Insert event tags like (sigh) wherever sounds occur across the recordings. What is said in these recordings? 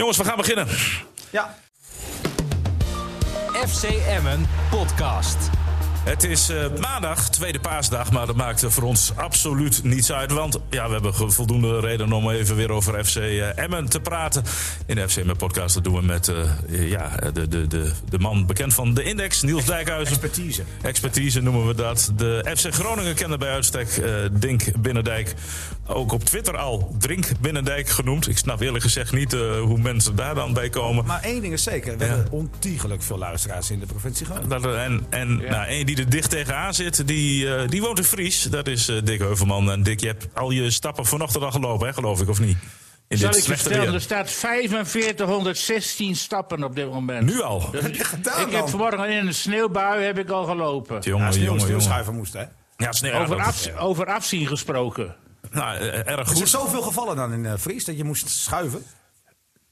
Jongens, we gaan beginnen. Ja. FC Emmen podcast. Het is eh, maandag, tweede paasdag, maar dat maakt voor ons absoluut niets uit. Want ja, we hebben voldoende reden om even weer over FC eh, Emmen te praten. In de FC Emmen podcast dat doen we met eh, ja, de, de, de, de man bekend van de Index, Niels Dijkhuizen. Expertise. Expertise noemen we dat. De FC Groningen kende bij uitstek eh, Dink Binnendijk. Ook op Twitter al Drink Binnendijk genoemd. Ik snap eerlijk gezegd niet eh, hoe mensen daar dan bij komen. Maar één ding is zeker, we Ja. hebben ontiegelijk veel luisteraars in de provincie Groningen. Dat, en en nou, één die er dicht tegenaan zit, die, eh, die woont in Fries. Dat is eh, Dick Heuvelman. En Dick, je hebt al je stappen vanochtend al gelopen, hè, geloof ik, of niet? In Zal dit ik vertellen, er staat 4516 stappen op dit moment. Nu al? Wat heb je gedaan ik heb vanmorgen in een sneeuwbui heb ik al gelopen. Jongen, ja, sneeuw, jongen, jongen. sneeuwschuiven moest, hè? Ja, sneeuw. Over, af, over afzien gesproken. nou, eh, erg Er is er goed. zoveel gevallen dan in Fries dat je moest schuiven.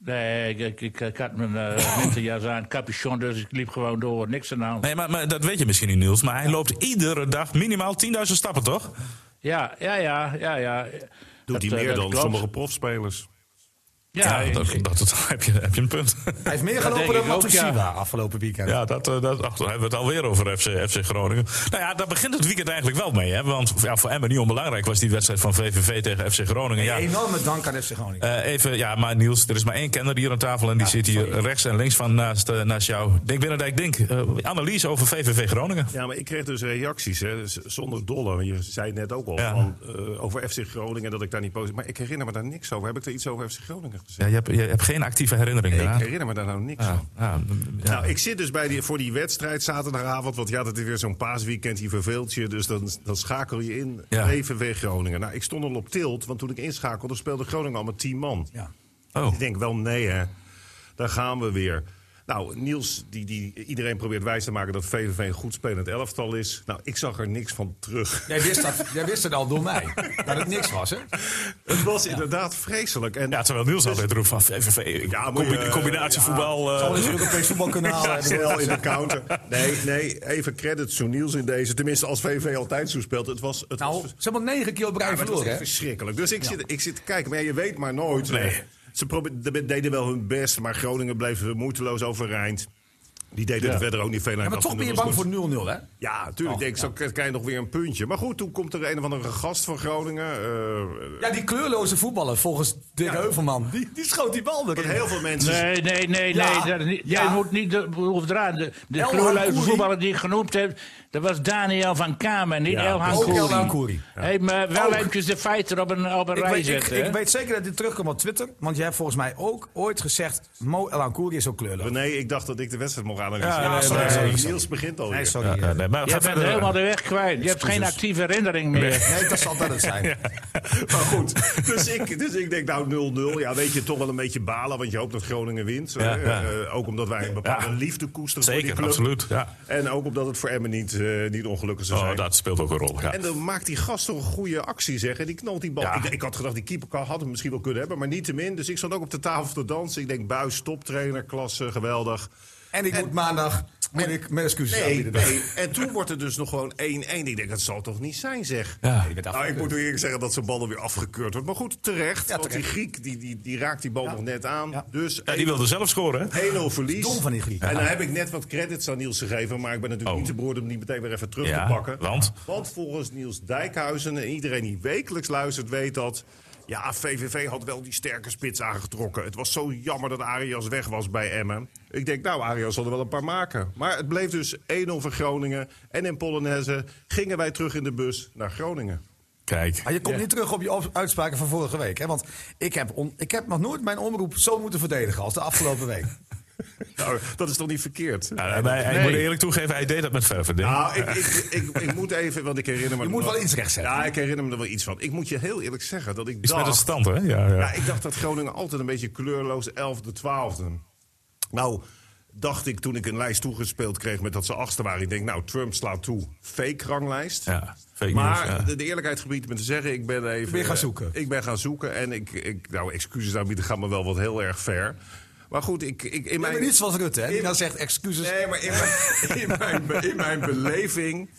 Nee, ik, ik, ik, ik had mijn eh, (laughs) winterjas aan, capuchon, dus ik liep gewoon door. Niks aan de hand. Nee, maar, maar dat weet je misschien niet, Niels. Maar hij loopt iedere dag minimaal 10.000 stappen, toch? Ja, ja, ja, ja. ja. Doet hij eh, meer dat dan klopt. sommige profspelers? Ja, dat, ik- dat, dat- heb, je, heb je een punt. Hij heeft meer gelopen dan Matusiwa ja. afgelopen weekend. Ja, dat, eh, dat, ach, dan hebben we het alweer over FC, FC Groningen. Nou ja, daar begint het weekend eigenlijk wel mee. Hè? Want ja, voor Emmen niet onbelangrijk was die wedstrijd van VVV tegen FC Groningen. Ja, Enorme dank aan FC Groningen. Eh, even, ja, maar Niels, er is maar één kenner hier aan tafel en die zit hier rechts en links van naast, eh, naast jou. Denk Binnendijk, denk. analyse over VVV Groningen. Ja, maar ik kreeg dus reacties, hè, z- zonder dolle. Je zei het net ook al, Ja. van, eh, over FC Groningen, dat ik daar niet positief... Maar ik herinner me daar niks over. Heb ik er iets over FC Groningen gezegd? Ja, je, hebt, je hebt geen actieve herinnering Nee, ik herinner me daar nou niks Ja, van. ja, ja. Nou, ik zit dus bij die, voor die wedstrijd zaterdagavond. Want ja, dat is weer zo'n paasweekend. Je verveelt je. Dus dan, dan schakel je in. Ja. VVV Groningen. Nou, ik stond al op tilt. Want toen ik inschakelde speelde Groningen al met 10 man. Ja. Oh. Ik denk wel, nee hè. Daar gaan we weer. Nou, Niels, die, die iedereen probeert wijs te maken dat VVV een goed spelend elftal is. Nou, ik zag er niks van terug. Jij, wist dat, jij wist het al door mij, dat het niks was, hè? Het was inderdaad vreselijk. En ja, terwijl Niels altijd roept van VVV, Ja, combi- je, combinatievoetbal. eh, Zal eens een Europees voetbalkanaal (laughs) Ja, hebben. snel in de counter. Nee, nee, even credits to Niels in deze. Tenminste, als VV altijd zo speelt. Het was, het Nou, was, ze hebben negen keer op rij ja, maar het was verloren, echt hè? verschrikkelijk. Dus ik, zit, ik zit te kijken. Maar ja, je weet maar nooit. Nee. Ze deden wel hun best, maar Groningen bleef moeiteloos overeind. Die deden er verder ook niet veel aan. Ja, maar toch ben je bang voor 0-0, hè? Ja, natuurlijk. Oh, denk ik, zo krijg je nog weer een puntje. Maar goed, toen komt er een of andere gast van Groningen. eh, Ja, die kleurloze voetballer, volgens Dick Heuvelman, die, die schoot die bal dat erin. heel veel mensen... Nee, nee, nee, nee. Dat is niet, ja. Jij moet niet eraan. De, de kleurloze voetballer die ik genoemd heb, dat was Daniel van Kamer, niet Ja, El ook Hankouri. El Hankouri. Hey, maar wel Ook. eventjes de feiten op een, op een Ik rij zetten. hè? ik weet zeker dat dit terugkomt op Twitter. Want jij hebt volgens mij ook ooit gezegd... Mo El Ankouri is ook kleurloos. Nee, ik dacht dat ik de wedstrijd mocht Ja, nee, sorry, Nee, sorry, sorry. Niels begint al Nee, sorry. ja, eh, nee, maar Je bent helemaal de weg kwijt. Je hebt geen actieve herinnering meer. Nee, dat zal dat het zijn. (laughs) Maar goed, dus ik, dus ik denk nou 0-0. Ja, weet je, toch wel een beetje balen, want je hoopt dat Groningen wint. Ja, Eh, ja. eh, ook omdat wij een bepaalde Ja. liefde koesteren voor die Zeker, club. absoluut. Ja. En ook omdat het voor Emmen niet, eh, niet ongelukkig zou zijn. Oh, dat speelt ook een rol. Ja. En dan maakt die gast toch een goede actie, zeg. En die knalt die bal. Ja. Ik, ik had gedacht, die keeper kan- had hem misschien wel kunnen hebben, maar niet te min. Dus ik zat ook op de tafel te dansen. Ik denk, Buis, toptrainer, klasse, geweldig. En ik moet maandag moet ik mijn excuses Nee, aanbieden. nee. En toen wordt het dus nog gewoon 1-1. Ik denk, dat zal toch niet zijn, zeg. Ja. Je bent Nou, ik moet eerlijk zeggen dat zijn bal er weer afgekeurd wordt. Maar goed, terecht. Ja, want die. Griek die, die, die raakt die bal nog net aan. Ja. Dus Ja, die wilde zelf scoren, hè? 1-0 verlies. Dom van die Griek. En dan heb ik net wat credits aan Niels gegeven. Maar ik ben natuurlijk Oh. niet te beroerd om die meteen weer even terug Ja, te pakken. want? Want volgens Niels Dijkhuizen en iedereen die wekelijks luistert weet dat... Ja, VVV had wel die sterke spits aangetrokken. Het was zo jammer dat Arias weg was bij Emmen. Ik denk, nou, Arias zal er wel een paar maken. Maar het bleef dus 1-0 voor Groningen. En in Polonaise gingen wij terug in de bus naar Groningen. Kijk. Maar je komt niet terug op je uitspraken van vorige week. Hè? Want ik heb, on- ik heb nog nooit mijn omroep zo moeten verdedigen als de afgelopen week. (laughs) (laughs) Nou, dat is toch niet verkeerd? Ja, maar hij moet eerlijk toegeven, hij deed dat met verven. ik. Nou, ik, ik, ik, ik moet even, want ik herinner me... Je moet wel iets rechtzetten. Ja, ik herinner me er wel iets van. Ik moet je heel eerlijk zeggen dat ik Iets met een stand, hè? Ja, ja. Ja, ik dacht dat Groningen altijd een beetje kleurloos 11e, 12e. Nou, dacht ik toen ik een lijst toegespeeld kreeg met dat ze achtste waren. Ik denk, nou, Trump slaat toe. Fake ranglijst. Ja, fake maar news, ja. de, de eerlijkheid gebiedt me te zeggen, ik ben even... Ben je gaan zoeken? ik ben gaan zoeken en ik, ik nou, excuses aanbieden gaat me wel wat heel erg ver. Maar goed, ik, ik, in mijn... Rutte, hè? Die in- dan zegt excuses. Nee, maar in mijn, (laughs) in mijn, be- in mijn beleving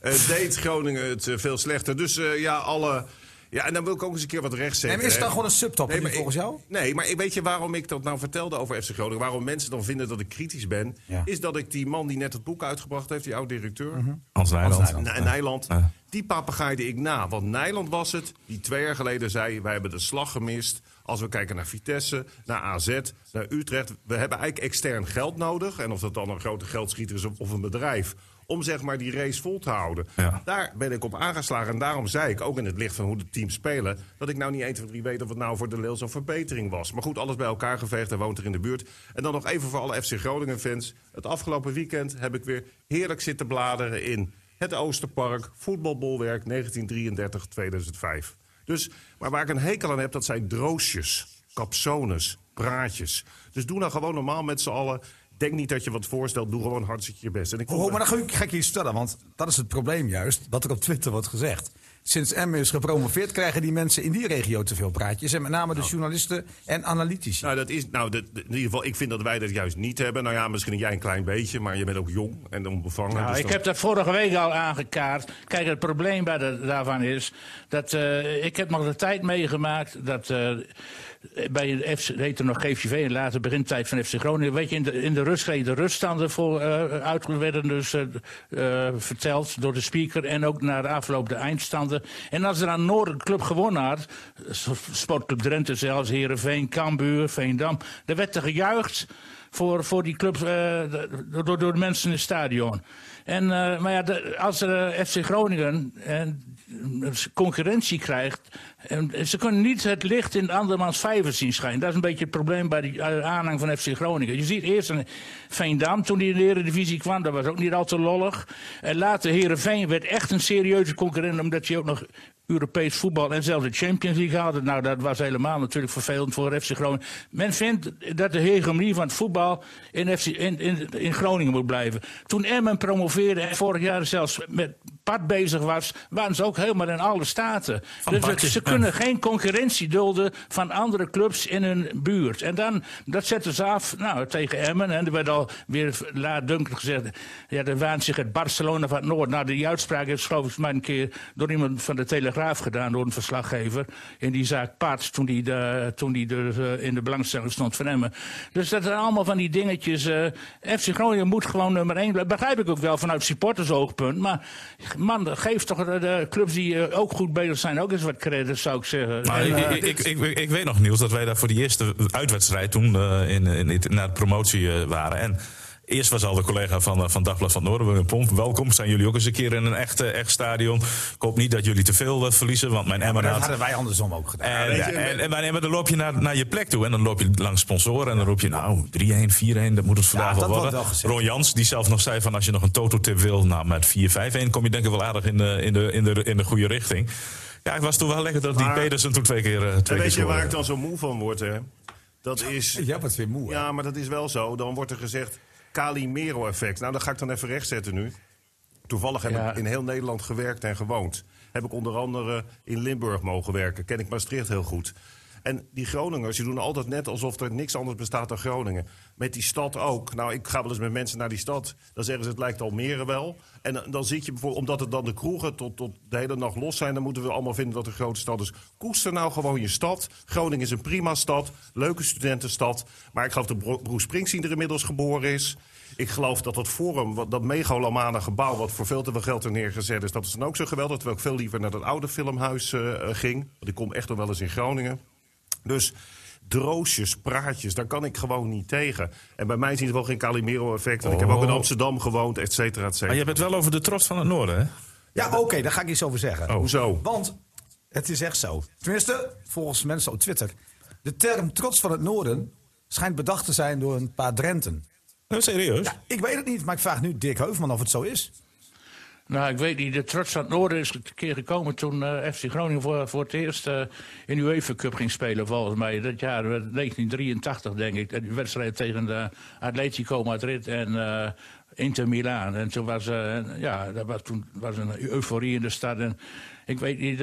eh, deed Groningen het eh, veel slechter. Dus eh, ja, alle Ja, en dan wil ik ook eens een keer wat recht zetten. En is het dan hè. gewoon een subtop Nee, volgens jou? Nee, maar ik- weet je waarom ik dat nou vertelde over FC Groningen? Waarom mensen dan vinden dat ik kritisch ben? Ja. Is dat ik die man die net het boek uitgebracht heeft, die oud-directeur... Hans Nijland. Nijland. Die papegaaide ik na. Want Nijland was het die twee jaar geleden zei... wij hebben de slag gemist. Als we kijken naar Vitesse, naar AZ, naar Utrecht... we hebben eigenlijk extern geld nodig. En of dat dan een grote geldschieter is of- een bedrijf... om zeg maar die race vol te houden. Ja. Daar ben ik op aangeslagen. En daarom zei ik, ook in het licht van hoe de teams spelen... dat ik nou niet 1, 2, 3 weet of het nou voor de Leeuws een verbetering was. Maar goed, alles bij elkaar geveegd. Hij woont er in de buurt. En dan nog even voor alle FC Groningen-fans. Het afgelopen weekend heb ik weer heerlijk zitten bladeren in... Het Oosterpark, voetbalbolwerk 1933-2005. Dus, maar waar ik een hekel aan heb, dat zijn droosjes, capsones, praatjes. Dus doe nou gewoon normaal met z'n allen. Denk niet dat je wat voorstelt, doe gewoon hartstikke je best. En ik Oh, maar dan ga ik, ga ik je iets vertellen, want dat is het probleem juist, wat er op Twitter wordt gezegd. Sinds Emmen is gepromoveerd, krijgen die mensen in die regio te veel praatjes. En met name de journalisten en analytici. Nou, dat is, nou dat, in ieder geval, ik vind dat wij dat juist niet hebben. Nou ja, misschien jij een klein beetje, maar je bent ook jong en onbevangen. Nou, dus ik dan- heb dat vorige week al aangekaart. Kijk, het probleem bij de, daarvan is dat eh, ik heb nog de tijd meegemaakt dat eh, bij FC, het heette nog GVV en later begintijd van FC Groningen, weet je, in de, in de de ruststanden voor eh uit werden dus eh, eh, verteld door de speaker en ook na de afloop de eindstanden. En als er aan Noord club gewonnen had, Sportclub Drenthe zelfs, Herenveen, Cambuur, Veendam, daar werd er gejuicht voor, voor die clubs eh, door, door de mensen in het stadion. En, eh, maar ja, de- als eh, FC Groningen en concurrentie krijgt. En ze kunnen niet het licht in andermans vijver zien schijnen. Dat is een beetje het probleem bij de aanhang van FC Groningen. Je ziet eerst een Veendam toen die in de Eredivisie kwam. Dat was ook niet al te lollig. En later Herenveen werd echt een serieuze concurrent. Omdat je ook nog Europees voetbal en zelfs de Champions League hadden. Nou, dat was helemaal natuurlijk vervelend voor FC Groningen. Men vindt dat de hegemonie van het voetbal in, FC, in, in, in Groningen moet blijven. Toen Emmen promoveerde en vorig jaar zelfs met pad bezig was, waren ze ook helemaal in alle staten. Dus het- ze kunnen geen concurrentie dulden van andere clubs in hun buurt. En dan, dat zetten ze af nou, tegen Emmen. En er werd al weer laatdunkend gezegd, ja, er waant zich het Barcelona van het Noord. Nou, die uitspraak is geloof ik maar een keer door iemand van de Telegraaf gedaan, door een verslaggever. In die zaak Paard, toen die, de, toen die eh, in de belangstelling stond van Emmen. Dus dat zijn allemaal van die dingetjes. eh FC Groningen moet gewoon nummer 1 blijven. Begrijp ik ook wel vanuit supportersoogpunt. Maar man, geef toch de, de clubs die eh, ook goed bezig zijn ook eens wat credit, zou ik zeggen. Maar En, ik, eh, ik, ik, ik, weet nog, Niels, dat wij daar voor die eerste uitwedstrijd toen eh, in, in, in- naar de promotie waren. En eerst was al de collega van, eh, van Dagblad van Noorden, Willem Pomp. Welkom, zijn jullie ook eens een keer in een echt, echt stadion. Ik hoop niet dat jullie te veel eh, verliezen, want mijn maar Emmen dat had... hadden wij andersom ook gedaan. En, en, en, en, maar dan loop je naar, naar je plek toe en dan loop je langs sponsoren en dan roep je nou 3-1, 4-1, dat moet het vandaag Ja, wel worden. wel. Ron Jans, die zelf nog zei van als je nog een tototip wil, nou met 4-5-1 kom je denk ik wel aardig in de, in de, in de, in de goede richting. Ja, het was toen wel lekker dat die Pedersen toen twee keer, eh, twee keer weet je waar ik dan zo moe van word, hè? Dat is... Ja, wat weer moe. hè? Ja, maar dat is wel zo. Dan wordt er gezegd Calimero-effect. Nou, dat ga ik dan even rechtzetten nu. Toevallig heb Ja. ik in heel Nederland gewerkt en gewoond. Heb ik onder andere in Limburg mogen werken. Ken ik Maastricht heel goed. En die Groningers, die doen altijd net alsof er niks anders bestaat dan Groningen. Met die stad ook. Nou, ik ga wel eens met mensen naar die stad. Dan zeggen ze, het lijkt Almere wel. En dan- zit je bijvoorbeeld, omdat het dan de kroegen tot, tot de hele nacht los zijn... dan moeten we allemaal vinden dat het een grote stad is. Koester nou gewoon je stad. Groningen is een prima stad. Leuke studentenstad. Maar ik geloof dat Bruce Springsteen er inmiddels geboren is. Ik geloof dat dat forum, dat megalomane gebouw... wat voor veel te veel geld er neergezet is, dat is dan ook zo geweldig. Terwijl ik veel liever naar dat oude filmhuis eh, ging. Want ik kom echt nog wel eens in Groningen. Dus droosjes, praatjes, daar kan ik gewoon niet tegen. En bij mij is ieder geval geen Calimero-effect. En ik heb ook in Oh. Amsterdam gewoond, et cetera, et Maar cetera. je hebt het wel over de trots van het Noorden, hè? Ja, oké, daar ga ik iets over zeggen. Oh. Hoezo? Want het is echt zo. Tenminste, volgens mensen op Twitter. De term trots van het noorden schijnt bedacht te zijn door een paar Drenten. Nou, serieus? Ja, ik weet het niet, maar ik vraag nu Dick Heuvelman of het zo is. Nou, ik weet niet. De trots van het Noorden is een keer gekomen toen eh, FC Groningen voor, voor het eerst eh, in de UEFA Cup ging spelen, volgens mij. Dat jaar, eh, 1983, denk ik. Die wedstrijd tegen de Atletico Madrid en eh, Inter Milaan. En toen was, ja, dat was, toen was een euforie in de stad. En ik weet niet,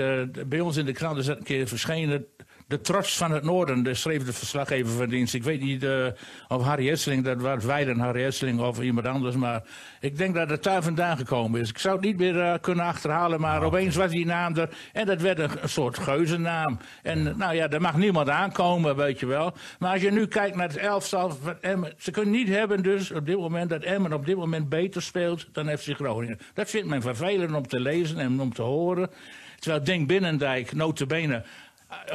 bij ons in de krant is dat een keer verschenen de trots van het noorden, de schreef de verslaggever van dienst. Ik weet niet uh, of Harry Hesseling, dat was Weiden Harry Hesseling of iemand anders. Maar ik denk dat het daar vandaan gekomen is. Ik zou het niet meer uh, kunnen achterhalen, maar nou, opeens was die naam er. En dat werd een, een soort geuzennaam. En nou ja, daar mag niemand aankomen, weet je wel. Maar als je nu kijkt naar het elftal van Emmen. Ze kunnen niet hebben dus op dit moment dat Emmen op dit moment beter speelt dan FC Groningen. Dat vindt men vervelend om te lezen en om te horen. Terwijl Denk Binnendijk, notabene,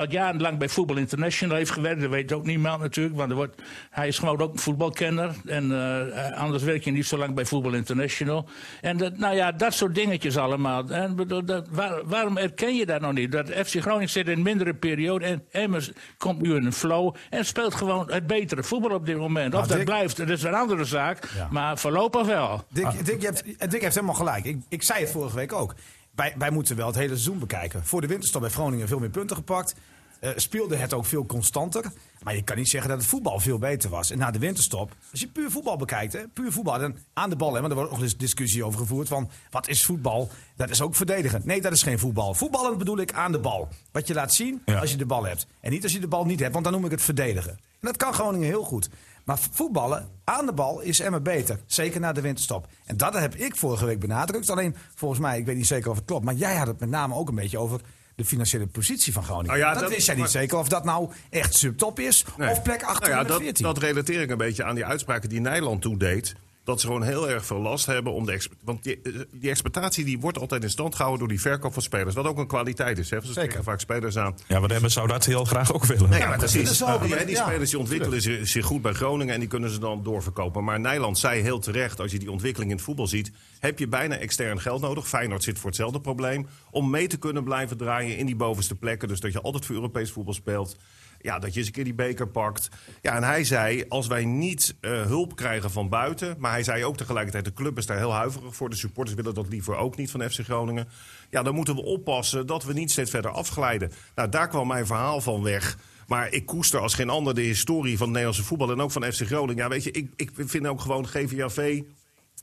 jarenlang bij Voetbal International heeft gewerkt. Dat weet ook niemand natuurlijk, want er wordt, hij is gewoon ook een voetbalkenner. En uh, anders werk je niet zo lang bij Voetbal International. En dat, nou ja, dat soort dingetjes allemaal. En, dat, waar, waarom erken je dat nog niet? Dat FC Groningen zit in een mindere periode en Emmers komt nu in een flow en speelt gewoon het betere voetbal op dit moment. Of dat blijft, dat is een andere zaak, ja. maar voorlopig wel. Dick, Dick, je hebt, Dick heeft helemaal gelijk. Ik, ik zei het vorige week ook wij, wij moeten wel het hele seizoen bekijken. Voor de winterstop bij Groningen veel meer punten gepakt. Uh, speelde het ook veel constanter. Maar je kan niet zeggen dat het voetbal veel beter was. En na de winterstop, als je puur voetbal bekijkt, hè, puur voetbal, dan aan de bal, hè, want er wordt ook eens discussie over gevoerd van wat is voetbal? Dat is ook verdedigen. Nee, dat is geen voetbal. Voetballen bedoel ik aan de bal. Wat je laat zien ja. als je de bal hebt. En niet als je de bal niet hebt, want dan noem ik het verdedigen. En dat kan Groningen heel goed. Maar voetballen aan de bal is Emma beter. Zeker na de winterstop. En dat heb ik vorige week benadrukt. Alleen volgens mij, ik weet niet zeker of het klopt. Maar jij had het met name ook een beetje over de financiële positie van Groningen. Nou ja, dat, dat, wist jij niet zeker of dat nou echt subtop is. Of plek 8 nou ja, dat, dat relateer ik een beetje aan die uitspraken die Nijland toen deed dat ze gewoon heel erg veel last hebben om de. Want die, eh, die exploitatie die wordt altijd in stand gehouden door die verkoop van spelers. Wat ook een kwaliteit is. Hè? Ze Zeker. vaak spelers aan. Ja, maar Emmen zou dat heel graag ook willen. Nee, ja, maar precies. Ja, die, die spelers die ontwikkelen zich, zich goed bij Groningen en die kunnen ze dan doorverkopen. Maar Nijland zei heel terecht, als je die ontwikkeling in het voetbal ziet, heb je bijna extern geld nodig. Feyenoord zit voor hetzelfde probleem. Om mee te kunnen blijven draaien in die bovenste plekken. Dus dat je altijd voor Europees voetbal speelt. Ja, dat je eens een keer die beker pakt. Ja, en hij zei, als wij niet uh, hulp krijgen van buiten... maar hij zei ook tegelijkertijd, de club is daar heel huiverig voor. De supporters willen dat liever ook niet van FC Groningen. Ja, dan moeten we oppassen dat we niet steeds verder afglijden. Nou, daar kwam mijn verhaal van weg... Maar ik koester als geen ander de historie van het Nederlandse voetbal en ook van FC Groningen. Ja, weet je, ik, ik vind ook gewoon GVAV.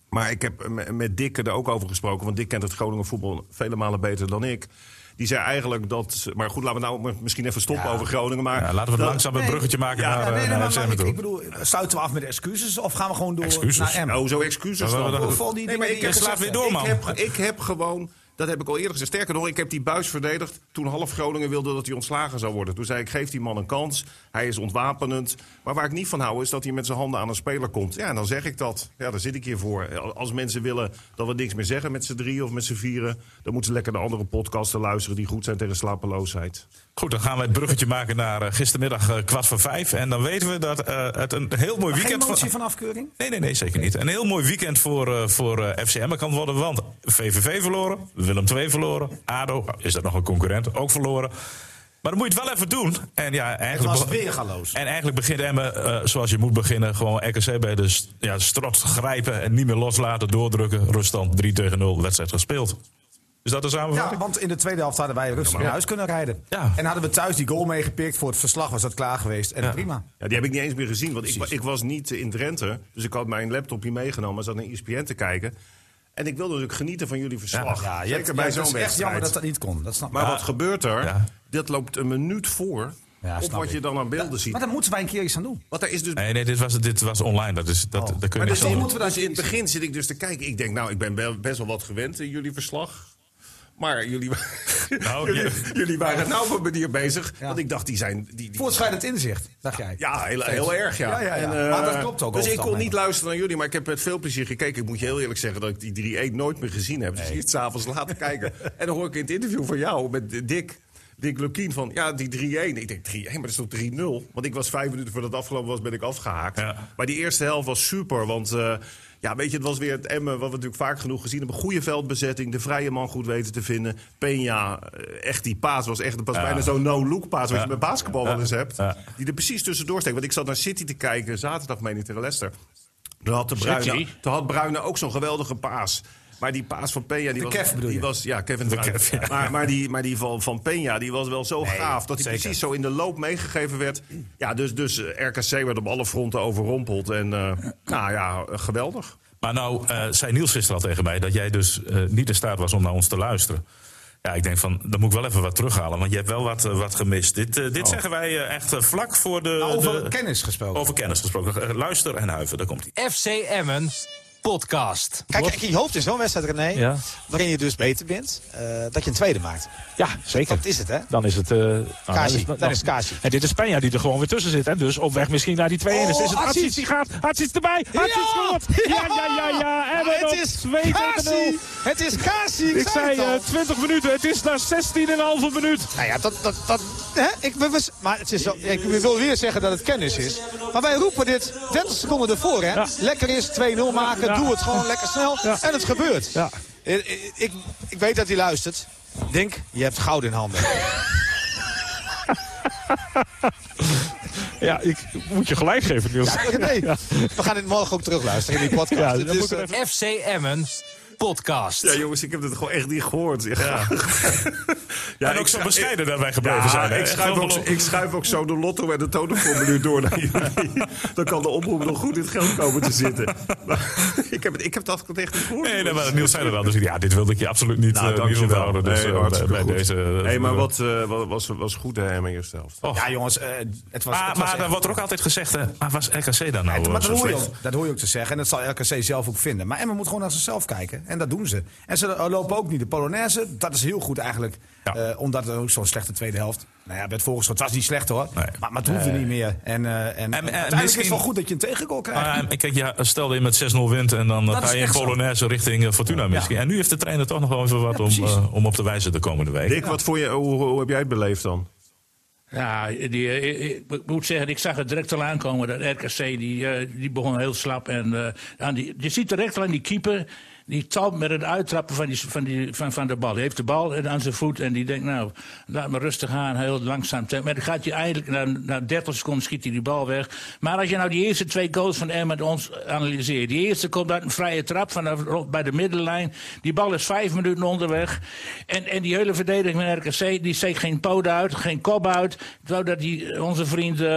Maar ik heb met Dick er ook over gesproken. Want Dick kent het Groningen voetbal vele malen beter dan ik. Die zei eigenlijk dat. Maar goed, laten we nou misschien even stoppen over Groningen. Maar ja, laten we dat, langzaam een bruggetje maken ja, naar, nee, nee, naar maar, ik, ik, bedoel, sluiten we af met excuses of gaan we gewoon door excuses. naar M? Oh, zo excuses dan. Nee, maar ik, slaat weer door, man. Ik heb, ik heb gewoon dat heb ik al eerder gezegd. Sterker nog, ik heb die buis verdedigd toen half Groningen wilde dat hij ontslagen zou worden. Toen zei ik, geef die man een kans. Hij is ontwapenend. Maar waar ik niet van hou is dat hij met zijn handen aan een speler komt. Ja, en dan zeg ik dat. Ja, daar zit ik hier voor. Als mensen willen dat we niks meer zeggen met z'n drie of met z'n vieren... dan moeten ze lekker naar andere podcasten luisteren die goed zijn tegen slapeloosheid. Goed, dan gaan we het bruggetje maken naar uh, gistermiddag uh, kwart voor vijf. En dan weten we dat uh, het een heel mooi weekend... Geen motie van afkeuring? Nee, nee, nee, zeker niet. Een heel mooi weekend voor, voor FCM kan worden. Want VVV verloren, Willem II verloren. ADO, is dat nog een concurrent, ook verloren. Maar dan moet je het wel even doen. En ja, eigenlijk, was weergaloos. En eigenlijk begint Emmen uh, zoals je moet beginnen. Gewoon RKC bij de ja, strot grijpen en niet meer loslaten, doordrukken. Ruststand 3 tegen 0, wedstrijd gespeeld. Is dat de samenvatting? Ja, want in de tweede helft hadden wij rustig naar huis kunnen rijden. Ja. En hadden we thuis die goal meegepikt. Voor het verslag was dat klaar geweest. En prima. Ja, die heb ik niet eens meer gezien. Want ik, ik, was niet in Drenthe. Dus ik had mijn laptopje meegenomen. zat naar ESPN te kijken. En ik wilde natuurlijk genieten van jullie verslag. Ja, ja Zeker bij zo'n wedstrijd. Het is echt jammer dat dat niet kon. Dat snap maar wat gebeurt er? Dit loopt een minuut voor ja, op wat je dan aan beelden ziet. Maar dan moeten wij een keer iets aan doen. Want er is dus... Nee, nee dit, was, dit was online. Dat is, dat, oh. dat kun je maar dus moeten we dus in het begin zit ik dus te kijken. Ik denk, nou, ik ben best wel wat gewend in jullie verslag. Maar jullie, (laughs) nou, jullie, jullie, waren nou op een manier bezig. Want ik dacht, die zijn... Die, die... Voortschrijdend inzicht, dacht jij? Ja, heel, heel erg, ja. ja, En, uh, maar dat klopt ook. Dus ik kon niet luisteren naar jullie, maar ik heb met veel plezier gekeken. Ik moet je heel eerlijk zeggen dat ik die 3-1 nooit meer gezien heb. Dus eerst s'avonds laten kijken. (laughs) En dan hoor ik in het interview van jou met Dick... Dick Lukien van, ja, die 3-1. Ik denk 3-1, maar dat is toch 3-0? Want ik was vijf minuten voordat het afgelopen was, ben ik afgehaakt. Maar die eerste helft was super, want... Uh, ja, weet je, het was weer het Emmen, wat we natuurlijk vaak genoeg gezien hebben. Goede veldbezetting, de vrije man goed weten te vinden. Peña, eh, echt die paas was echt pas bijna zo'n no-look paas... wat je met basketbal wel eens hebt. Die er precies tussendoor steekt. Want ik zat naar City te kijken, zaterdag meen ik tegen Leicester. Toen had, de Bruyne, toen had Bruyne ook zo'n geweldige paas. Maar die paas van Peña, die, was, die was, Ja, Kevin de Kev, ja. Maar, maar, die, maar die van, van Peña, die was wel zo gaaf... dat hij precies zo in de loop meegegeven werd. Ja, dus, dus eh, RKC werd op alle fronten overrompeld. En uh, nou ja, geweldig. Maar nou uh, zei Niels gisteren al tegen mij... dat jij dus uh, niet in staat was om naar ons te luisteren. Ja, ik denk van, dan moet ik wel even wat terughalen. Want je hebt wel wat, eh, wat gemist. Dit, eh, dit Oh. zeggen wij eh, echt eh, vlak voor de... Nou, over de- kennis gesproken. over kennis gesproken. Eh, Luister en huiven, daar komt hij. FC Emmen podcast. Kijk, kijk, je hoopt in zo'n wedstrijd, René, Ja. waarin je dus beter bent, eh, dat je een tweede maakt. Ja, zeker. Dat is het, hè? Dan is het... nou, Kazi, dan dan is het Kazi. En dit is Peña die er gewoon weer tussen zit. En dus op weg misschien naar die 2 1 Oh, Dus is het Atsic. Die gaat. Atsic erbij. Ja! Atsic. Ja, ja, ja, ja. Emmen het is 2 tegen 0. Kasi! Het is Kasi! Ik, Ik zei het al. eh, 20 minuten. Het is na 16,5 minuut. Nou ja, dat... dat, dat hè? Ik, we, we- maar het is ik wil weer zeggen dat het kennis is. Maar wij roepen dit 30 seconden ervoor, hè? Ja. Lekker is, 2-0 maken, Ja. Doe het gewoon lekker snel. Ja. En het gebeurt. Ja. Ik, ik, ik, weet dat hij luistert. Denk, je hebt goud in handen. Ja, ik moet je gelijk geven, Niels. Nee, we gaan dit morgen ook terugluisteren in die podcast. Ja, is, er eh, FC Emmen podcast. Ja, jongens, ik heb het gewoon echt niet gehoord. Ja. (laughs) Ja, en ook zo bescheiden daarbij gebleven Ja, zijn. ik, schuif ook, ik schuif ook zo de lotto en de totemformulier door naar jullie. (laughs) Dan kan de oproep nog goed in het geld komen te zitten. Maar, (laughs) ik, heb het, ik heb dat echt niet gehoord. Nee, nee, maar Niels zei er al. Dus ik- ja, dit wilde ik je absoluut niet, Nou, eh, niet onthouden. Dus Nee, eh, bij, deze... hey, maar wat eh, wat was, was goed, hè, in helft. Och. Ja, jongens, het was. Maar, het was maar echt- dan wordt er ook altijd gezegd, hè, maar was RKC dan nou Ja, maar zo dat hoor, je slecht? ook, dat hoor je ook te zeggen. En dat zal RKC zelf ook vinden. Maar Emma moet gewoon naar zichzelf kijken. En dat doen ze. En ze lopen ook niet de Polonaise. Dat is heel goed eigenlijk. Ja. Eh, omdat er ook zo'n slechte tweede helft. Nou ja, werd volgens het was niet slecht hoor. Nee. Maar, maar het hoefde niet meer. En, eh, en, en uiteindelijk is het wel goed dat je een tegengoal krijgt. Eh, kijk, ja, stel dat je met 6-0 wint en dan Dat ga je in zo. Polonaise richting eh, Fortuna misschien. En nu heeft de trainer toch nog wel even wat Ja, om, om op te wijzen de komende week. Dick, wat voor je, hoe, hoe heb jij het beleefd dan? Ja, die, ik, ik moet zeggen, ik zag het direct al aankomen. Dat RKC die, die begon heel slap. En, eh, aan die, je ziet direct al aan die keeper. Die talmt met het uittrappen van, die, van, die, van, van de bal. Hij heeft de bal aan zijn voet en die denkt, nou, laat me rustig aan, heel langzaam. Maar dan gaat hij eigenlijk, na, na 30 seconden schiet hij die bal weg. Maar als je nou die eerste twee goals van Emmen ons analyseert. Die eerste komt uit een vrije trap vanaf, bij de middenlijn. Die bal is vijf minuten onderweg. En, en die hele verdediging van RKC, die steekt geen poot uit, geen kop uit. Terwijl dat die, onze vriend eh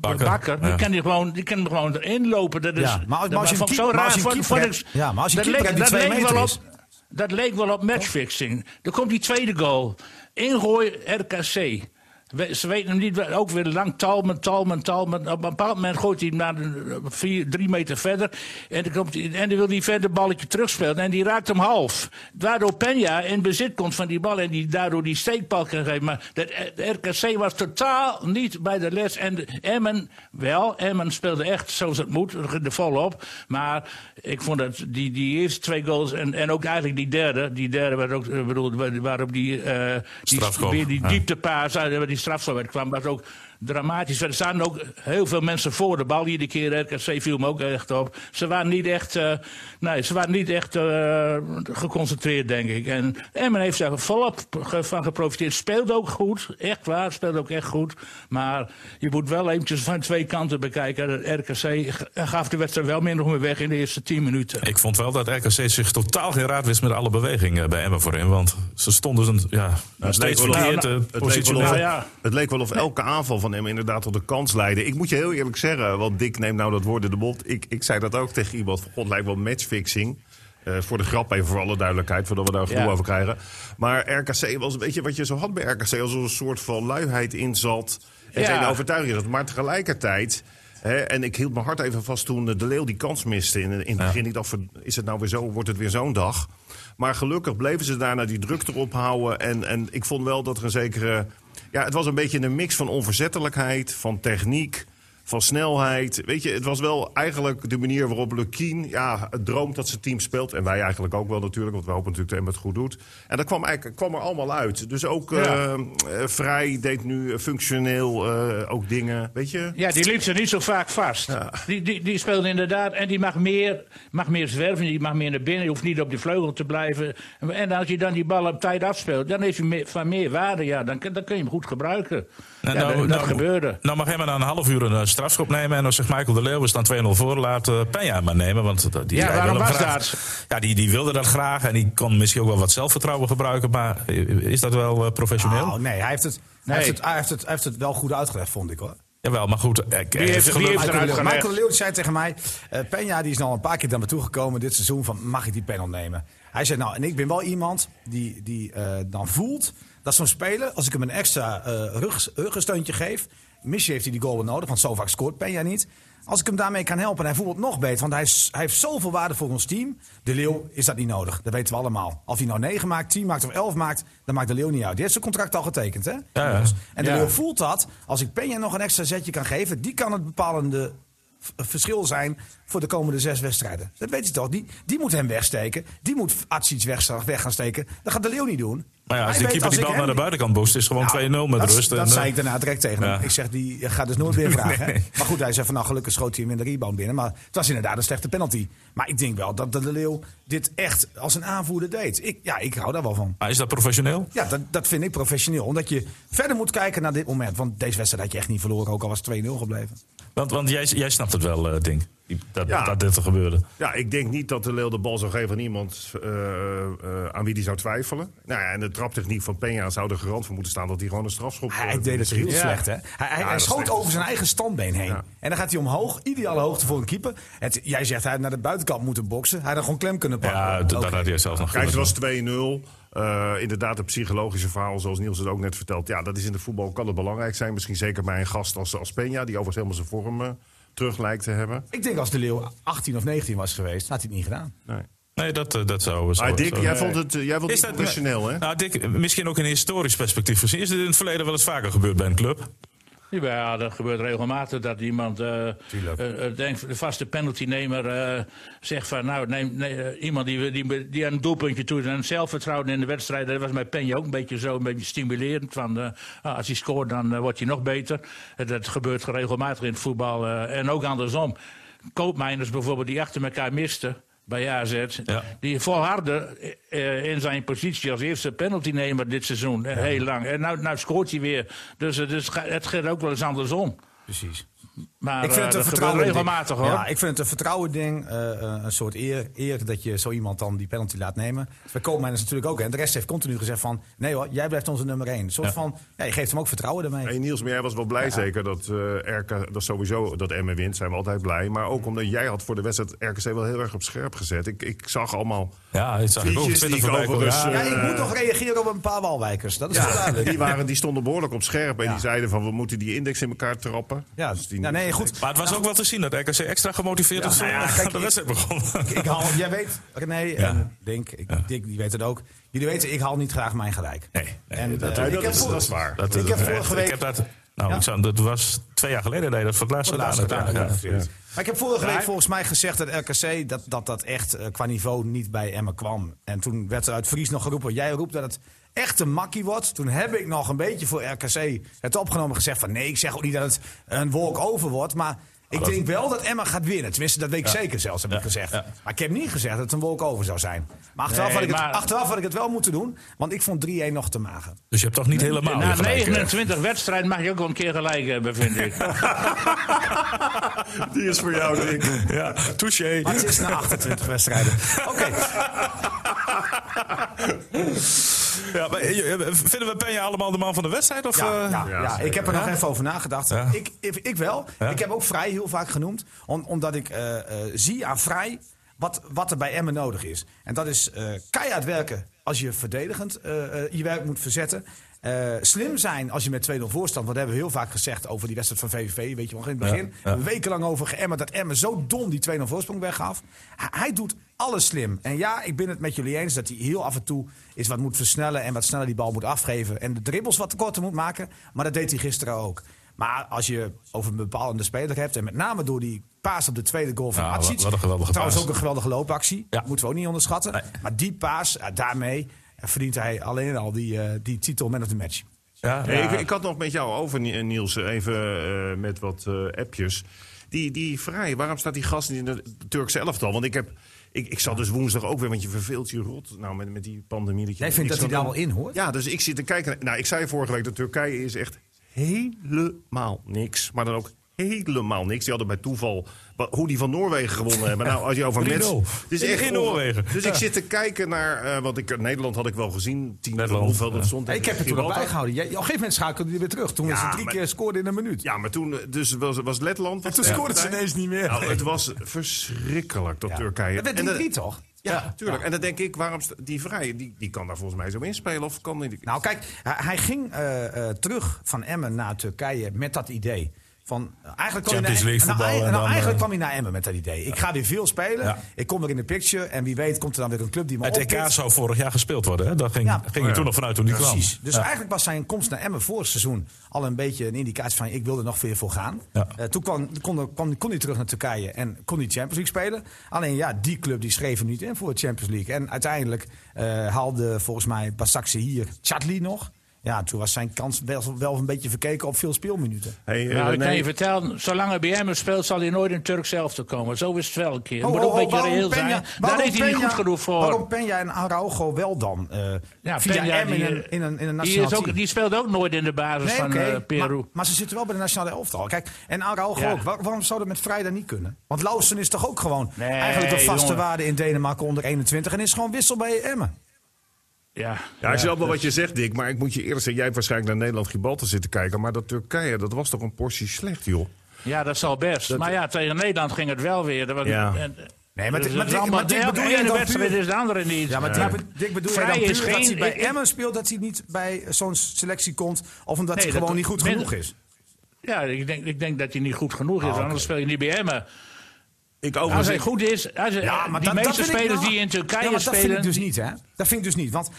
Bakker, Bakker, die, kan die, gewoon, die kan er gewoon erin lopen. Dat is, Ja, maar als- maar als je vond ik zo raar. je een vond- keeper vond ik- hebt- ja, maar als je een dat keeper leek- hebt die dat twee leek wel meter op- Dat leek wel op matchfixing. Dan komt die tweede goal. Ingooi RKC. We- Ze weten hem niet, ook weer lang talmen, talmen, talmen. Op een bepaald moment gooit hij hem naar de, vier, drie meter verder. En dan, komt hij, en dan wil hij verder balletje terugspelen. En die raakt hem half. Waardoor Peña in bezit komt van die bal. En die daardoor die steekbal kan geven. Maar de, de RKC was totaal niet bij de les. En de, Emmen wel. Emmen speelde echt zoals het moet. Er volop. Maar ik vond dat die, die eerste twee goals. En, en ook eigenlijk die derde. Die derde werd ook, eh, bedoel, waar- waarop die, eh die, weer die dieptepaas die strafschop uit kwam. Was ook dramatisch. Er staan ook heel veel mensen voor de bal. Iedere keer RKC viel me ook echt op. Ze waren niet echt, eh, nee, ze waren niet echt eh, geconcentreerd, denk ik. En Emmen heeft daar volop van geprofiteerd. Speelde ook goed, echt waar, speelde ook echt goed. Maar je moet wel eventjes van twee kanten bekijken. RKC gaf de wedstrijd wel min of meer weg in de eerste tien minuten. Ik vond wel dat RKC zich totaal geen raad wist met alle bewegingen bij Emmen voorin. Want ze stonden een, ja, nog steeds verkeerd nou, eh, Het leek, wel positioneel. of, Nou ja. het leek wel of elke aanval van hem inderdaad tot de kans leidde. Ik moet je heel eerlijk zeggen, want Dick neemt nou dat woord in de mond. Ik, ik zei dat ook tegen iemand. Van, God, lijkt wel matchfixing. Eh, voor de grap even voor alle duidelijkheid, voordat we daar Ja. over krijgen. Maar RKC was een beetje wat je zo had bij RKC. Als er een soort van luiheid in zat. En Ja. geen overtuiging zat. Maar tegelijkertijd... En ik hield mijn hart even vast toen De Leeuw die kans miste. In, in het begin niet af, is het nou weer zo, wordt het weer zo'n dag. Maar gelukkig bleven ze daarna die druk erop houden. En, en ik vond wel dat er een zekere... Ja, het was een beetje een mix van onverzettelijkheid, van techniek, van snelheid. Weet je, het was wel eigenlijk de manier waarop Lukien ja, droomt dat zijn team speelt. En wij eigenlijk ook wel natuurlijk, want we hopen natuurlijk dat hij het goed doet. En dat kwam, eigenlijk, kwam er allemaal uit. Dus ook Ja. eh, eh, Vrij deed nu functioneel eh, ook dingen, weet je. Ja, die liep ze niet zo vaak vast. Die, die, die speelde inderdaad. En die mag meer, mag meer zwerven. Die mag meer naar binnen. Je hoeft niet op de vleugel te blijven. En als je dan die bal op tijd afspeelt. dan heeft hij van meer waarde. Ja, dan, dan kun je hem goed gebruiken. En ja, dat, dat gebeurde. Nou mag Emmen na een half uur een eh, strafschop nemen. En dan zegt Michael de Leeuw, we staan 2-0 voor. Laat uh, Peña maar nemen. Want eh, die, Ja, hij waarom was graag- dat? Ja, die, die wilde dat graag. En die kon misschien ook wel wat zelfvertrouwen gebruiken. Maar is dat wel professioneel? Nou, nee, hij heeft het, Nee. Hij, heeft het, hij, heeft het, hij heeft het wel goed uitgelegd, vond ik hoor. Jawel, maar goed. eh, Ik, Wie heeft, wie heeft Michael eruit Leeuw, gelegd? Michael Leeuw zei tegen mij, eh Peña die is nou een paar keer naar me toegekomen dit seizoen van mag ik die panel nemen? Hij zei nou en ik ben wel iemand die, die eh, dan voelt dat zo'n speler, als ik hem een extra eh rug, ruggensteuntje geef, misschien heeft hij die goal wel nodig, want zo vaak scoort Peña niet. Als ik hem daarmee kan helpen en hij voelt het nog beter, want hij, is, hij heeft zoveel waarde voor ons team. De Leeuw is dat niet nodig, dat weten we allemaal. Of hij nou 9 maakt, 10 maakt of 11 maakt, dan maakt de Leeuw niet uit. Die heeft zijn contract al getekend hè? ja. En de Ja. Leeuw voelt dat, als ik Peña nog een extra zetje kan geven, die kan het bepalende verschil zijn voor de komende zes wedstrijden. Dat weet je toch? Die, die moet hem wegsteken. Die moet Atsic weg, weg gaan steken. Dat gaat de Leeuw niet doen. Maar ja, als Hij die keeper die bal naar de buitenkant boost, is gewoon Nou, 2-0 met dat, rust. Dat en, zei eh, ik daarna direct tegen hem. ja. Ik zeg, die gaat dus nooit meer (laughs) vragen. Nee. Maar goed, hij zei van nou gelukkig schoot hij hem in de rebound binnen. Maar het was inderdaad een slechte penalty. Maar ik denk wel dat de Leeuw dit echt als een aanvoerder deed. Ik, ja, ik hou daar wel van. Maar is dat professioneel? Ja, dat, dat vind ik professioneel. Omdat je verder moet kijken naar dit moment. Want deze wedstrijd had je echt niet verloren, ook al was het 2-0 gebleven. Want, want jij, jij snapt het wel, eh, Ding. Dat, Ja. dat dit er gebeurde. Ja, ik denk niet dat de Leeuw de bal zou geven aan iemand eh, eh, aan wie die zou twijfelen. Nou ja, en de traptechniek van Peña zou er garant voor moeten staan dat hij gewoon een strafschop... Hij eh, deed het heel slecht, hè? Hij, hij, hij dat schoot over zijn eigen standbeen heen. Ja. En dan gaat hij omhoog, ideale hoogte voor een keeper. Het, jij zegt hij had naar de buitenkant moeten boksen. Hij had gewoon klem kunnen pakken. Ja, dat had hij zelf nog Kijk, het was 2-0. Eh, inderdaad, het psychologische verhaal, zoals Niels het ook net vertelt. Ja, dat is in de voetbal kan het belangrijk zijn. Misschien zeker bij een gast als, als Peña, die overigens helemaal zijn vorm eh, terug lijkt te hebben. Ik denk als de Leeuw 18 of 19 was geweest, had hij het niet gedaan. Nee. Nee, dat, eh, dat zou... Maar Dick, zou- jij vond het, jij vond Is het dat professioneel, hè? Nou, Dick, misschien ook in historisch perspectief gezien. Is dit in het verleden wel eens vaker gebeurd bij een club? Ja, dat gebeurt regelmatig dat iemand, eh, denkt, de vaste penaltynemer eh, zegt van, nou, neem, nee, iemand die, die, die een doelpuntje doet en zelfvertrouwen in de wedstrijd, dat was bij Penje ook een beetje zo, een beetje stimulerend. Van, ah, als hij scoort, dan wordt hij nog beter. Dat gebeurt regelmatig in het voetbal en ook andersom. Koopmijners bijvoorbeeld, die achter elkaar misten bij AZ, Ja. die volharden eh, in zijn positie als eerste penaltynemer dit seizoen, eh, heel lang. En nou, nou scoort hij weer. Dus, eh, dus het gaat ook wel eens andersom. Precies. Maar ik vind eh, het een dat gebeurt vertrouwen regelmatig hoor. Ja, ik vind het een vertrouwen ding. eh, eh, een soort eer, eer dat je zo iemand dan die penalty laat nemen. Bij Koopmijn is natuurlijk ook. En de rest heeft continu gezegd van... Nee hoor, jij blijft onze nummer 1. Een soort Ja. van... Ja, je geeft hem ook vertrouwen ermee. Hey Niels, maar jij was wel blij zeker dat eh RK, dat sowieso dat Emmen wint, zijn we altijd blij. Maar ook omdat jij had voor de wedstrijd RKC wel heel erg op scherp gezet. Ik, ik zag allemaal Ja, dat zag ik ook. Ik overigens, Ja, Ja, ik eh, moet nog reageren op een paar walwijkers. Dat is wel Ja, duidelijk. die, waren, die stonden behoorlijk op scherp. En Ja. die zeiden van we moeten die index in elkaar trappen. Ja, Dus die- ja, nee, goed. Maar het was ook wel te zien dat RKC extra gemotiveerd was nou ja, toen kijk, (laughs) de wedstrijd begon. Ik haal, (laughs) jij weet, René en Dink, ik, Dick, die weet het ook. Jullie weten, ik haal niet graag mijn gelijk. Nee, nee, En, dat, ik is, voor- dat is waar. dat, ik heb dat- vorige Ik week- heb dat... Nou, Ja. ik zou, dat was twee jaar geleden dat je dat voor het laatst gedaan laatst hebt. gedaan, Ja, ja. ja. Maar ik heb vorige week volgens mij gezegd dat RKC dat dat, dat echt eh, qua niveau niet bij Emmen kwam. En toen werd er uit Fries nog geroepen, jij roept dat het echt een makkie wordt. Toen heb ik nog een beetje voor RKC het opgenomen en gezegd van nee, ik zeg ook niet dat het een wolk over wordt. Maar ik denk wel dat Emma gaat winnen. Tenminste, dat weet ik zeker zelfs, heb ik gezegd. ja. Maar ik heb niet gezegd dat het een wolk over zou zijn. Maar achteraf, Nee, had, ik het, achteraf had ik het wel moeten doen. Want ik vond 3-1 nog te mager. Dus je hebt toch niet helemaal Na je gelijk, hè? 29 wedstrijden mag je ook wel een keer gelijk hebben, vind ik. (laughs) Die is voor jou, Dick. Ja, touché. Maar het is na 28 wedstrijden. Oké. Ja, maar, eh, eh, vinden we Penja allemaal de man van de wedstrijd? Of, Ja, eh? ja, ja, ik heb er nog even over nagedacht. Ja. Ik, ik, ik wel. Ja. Ik heb ook Vrij heel vaak genoemd. om- omdat ik eh, eh, zie aan Vrij wat, wat er bij Emmen nodig is. En dat is eh, keihard werken als je verdedigend je werk moet verzetten. Slim zijn als je met 2-0 voorstand. Want dat hebben we heel vaak gezegd over die wedstrijd van VVV. Weet je wel, in het begin. Ja, ja. Wekenlang over geëmmerd dat Emmen zo dom die 2-0 voorsprong weggaf. Hij, hij doet alles slim. En ja, ik ben het met jullie eens dat hij heel af en toe is wat moet versnellen. En wat sneller die bal moet afgeven. En de dribbles wat korter moet maken. Maar dat deed hij gisteren ook. Maar als je over een bepalende speler hebt. En met name door die paas op de tweede goal van Ja, Atsic. wat- een geweldige Trouwens paas. ook een geweldige loopactie. Ja. Moeten we ook niet onderschatten. Nee. Maar die paas, eh, daarmee verdient hij alleen al die, eh, die titel man of the match. Ja, Hey, ik, ik had nog met jou over, Ni- Niels, even eh, met wat eh, appjes. Die, die vrij, waarom staat die gast niet in de Turkse elftal? Want ik heb... Ik, ik zat dus woensdag ook weer, want je verveelt je rot nou, met, met die pandemie. Dat je Jij vindt niks dat hij daar wel in hoort? Ja, dus ik zit te kijken. Nou, ik zei vorige week dat Turkije is echt helemaal niks. Maar dan ook helemaal niks. Die hadden bij toeval hoe die van Noorwegen gewonnen hebben. Nou, als je over (laughs) 3-0. Mets... In- echt in Noorwegen. Dus ik zit te kijken naar... eh wat ik, Nederland had ik wel gezien. 10 Nederland, hoeveel dat ja. stond. Ik heb het toen al Gibraltar. bijgehouden. Jij- Op een gegeven moment schakelde hij weer terug. Toen Ja, ze drie maar- keer scoorden in een minuut. Ja, maar toen eh, dus was, was Letland... En toen scoorden ze ineens niet meer. Nou, het was verschrikkelijk, dat Turkije. Het werd En 3-3 dat- toch? Ja, tuurlijk. En dan denk ik, waarom die vrij, die, die kan daar volgens mij zo inspelen of kan die? Nou, kijk, hij, hij ging eh, eh, terug van Emmen naar Turkije met dat idee. Van, eh, eigenlijk kwam Champions hij League naar, nou, voetbal nou, en dan, eigenlijk eh, kwam hij naar Emmen met dat idee. Ik ga weer veel spelen. Ja. Ik kom weer in de picture. En wie weet komt er dan weer een club die me Het EK zou vorig jaar gespeeld worden. Hè? Daar ging, Ja. ging je toen nog vanuit toen die kwam. Precies. Dus Ja. eigenlijk was zijn komst naar Emmen voor het seizoen al een beetje een indicatie van ik wil er nog weer voor gaan. Ja. Eh, toen kwam, kon, kwam, kon hij terug naar Turkije en kon hij Champions League spelen. Alleen ja, die club die schreef hem niet in voor de Champions League. En uiteindelijk eh, haalde volgens mij Basaksehir hier Chatli nog. Ja, toen was zijn kans wel, wel een beetje verkeken op veel speelminuten. Hey, eh, Nou, ik kan René, je vertellen, zolang hij bij hem speelt, zal hij nooit in Turk zelf te komen. Zo is het wel een keer. Het Oh, moet oh, ook een oh, beetje waarom reëel Peña- zijn. Daar waarom heeft hij niet goed genoeg voor. Waarom Peña en Araujo wel dan? eh, ja, via Peña, Emmen die, in een, in een, in een die, is ook, team. die speelt ook nooit in de basis Nee, van eh, Peru. maar, maar ze zitten wel bij de nationale elftal. Kijk, en Araujo Ja. ook. Waar- waarom zou dat met Vrijdag niet kunnen? Want Lausen is toch ook gewoon Nee, eigenlijk een vaste jongen. waarde in Denemarken onder 21 en is gewoon wissel bij Emmen. Ja, ja, ik snap wel wat je zegt, Dick, maar ik moet je eerlijk zeggen, jij hebt waarschijnlijk naar Nederland-Gibraltar zitten kijken, maar dat Turkije, dat was toch een portie slecht, joh. Ja, dat zal best. maar ja, tegen Nederland ging het wel weer. Dat was, Ja. en- Nee, maar dus maar maar bedoel je dan wedstrijd puur- is de andere niet. Ja, maar Ja. Dick, Dick bedoel je is dat geen- hij bij ik- Emmen speelt, dat hij niet bij zo'n selectie komt? Of omdat Nee, hij dat- gewoon niet goed genoeg is? Ja, ik denk, ik denk dat hij niet goed genoeg is. Ah. Anders speel je niet bij Emmen. Ik Als overigens, hij goed is, als hij, Ja, maar die dat- meeste dat vind ik spelers nou- die in Turkije ja, maar dat spelen... vind ik dus niet, hè? Dat vind ik dus niet. Want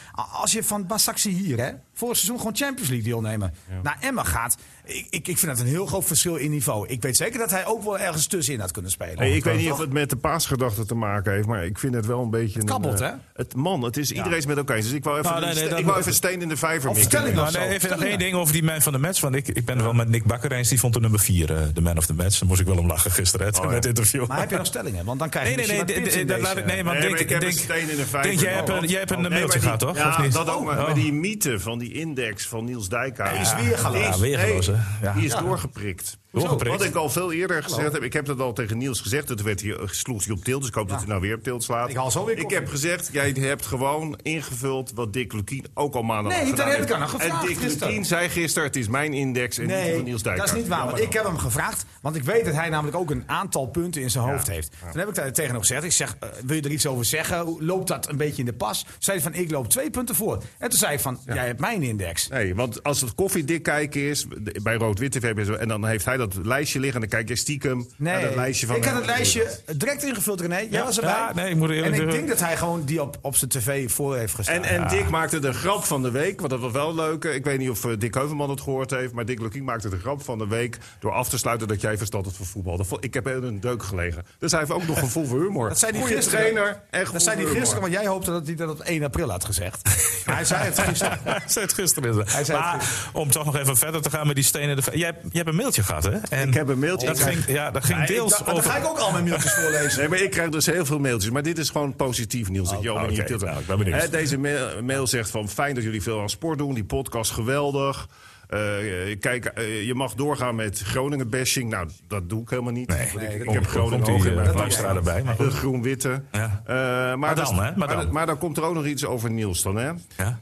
als je van Basaksehir hier, hè, vorig seizoen gewoon Champions League deelnemen, naar Emma gaat, ik, ik, ik vind dat een heel groot verschil in niveau. Ik weet zeker dat hij ook wel ergens tussenin had kunnen spelen. Hey, ik weet niet of het met de paasgedachte te maken heeft, maar ik vind het wel een beetje. kabbelt, een, eh, hè? Het man, het is iedereen is met elkaar. eens. Dus ik wou even, Nou, nee, een nee, ste- dat- ik wou even een steen in de vijver mikken. Nou, nee, even nog één ding over die man van de match. Want ik, ik ben er wel met Nick Bakker eens. Die vond de nummer 4 de man of the match. Daar moest ik wel om lachen gisteren. hè, Oh, met het interview. Heb je nog stellingen? Want dan krijg je Nee, nee, nee, dat laat ik nee, want denk, ik heb denk, een steen in de vijver. denk jij hebt een, jij hebt een mailtje gehad, toch? Ja, of niet? dat ook. Maar, Oh. maar die mythe van die index van Niels Dijkhuizen. Hij is weer. Ja? Ja. Die is doorgeprikt. Doorgeprikt. Wat ik al veel eerder gezegd heb, ik heb dat al tegen Niels gezegd. Toen werd hij, sloeg hij op tilt, dus ik hoop dat hij nou weer op tilt slaat. Ik haal zo weer Ik heb gezegd, jij hebt gewoon ingevuld wat Dick Lukien ook al maandag Nee, dat heb ik aan hem gevraagd En Dick. Lukien zei gisteren, het is mijn index en niet van Niels dat Dijkhuizen. is niet waar. Want ik heb hem gevraagd, want ik weet dat hij namelijk ook een aantal punten in zijn hoofd heeft. Toen heb ik daar tegen hem gezegd, ik zeg, eh, wil je er iets over zeggen? Hoe Loopt dat een beetje in de pas? Toen zei hij van, ik loop twee punten voor. En toen zei ik van, jij hebt mijn index. Nee, want als het koffiedik kijken is, bij Rood-Wit TV en dan heeft hij dat lijstje liggen en dan kijk je stiekem naar dat lijstje van... ik had het lijstje direct ingevuld, René. Jij was erbij. Ja, nee, ik moet eerlijk en ik denk dat hij gewoon die op, op zijn tv voor heeft gestaan. En, en Dick maakte de grap van de week, want dat was wel leuk. Ik weet niet of eh, Dick Heuvelman het gehoord heeft, maar Dick Lukien maakte de grap van de week door af te sluiten dat jij verstand had van voetbal. Ik heb in een deuk gelegen. Dus hij heeft ook nog gevoel voor humor. (laughs) dat zei hij Goeie gisteren. trainer en dat zei hij voor humor. gisteren, want jij hoopte dat hij dat op 1 april had gezegd. (laughs) maar hij zei het gisteren. Hij zei het gisteren. Hij zei het om toch nog even verder te gaan met die stenen. de- Jij, hebt- jij hebt een mailtje gehad, hè? En Ik heb een mailtje. Dat ging, ja, dat ging ik deels dacht, maar dan over... ga ik ook al mijn mailtjes voorlezen. (laughs) Nee, maar ik krijg dus heel veel mailtjes. Maar dit is gewoon positief, Niels. over oké, je tilt. nou, ik ben benieuwd. Deze mail, mail zegt van fijn dat jullie veel aan sport doen. Die podcast geweldig. Eh, kijk, eh, je mag doorgaan met Groningen bashing. Nou, dat doe ik helemaal niet. Nee, ik, heb Groningen hoog in eh, mijn luisteraar erbij, maar. De groen-witte. Ja. Eh, hè? Maar dan. maar dan komt er ook nog iets over Niels dan, hè? Ja?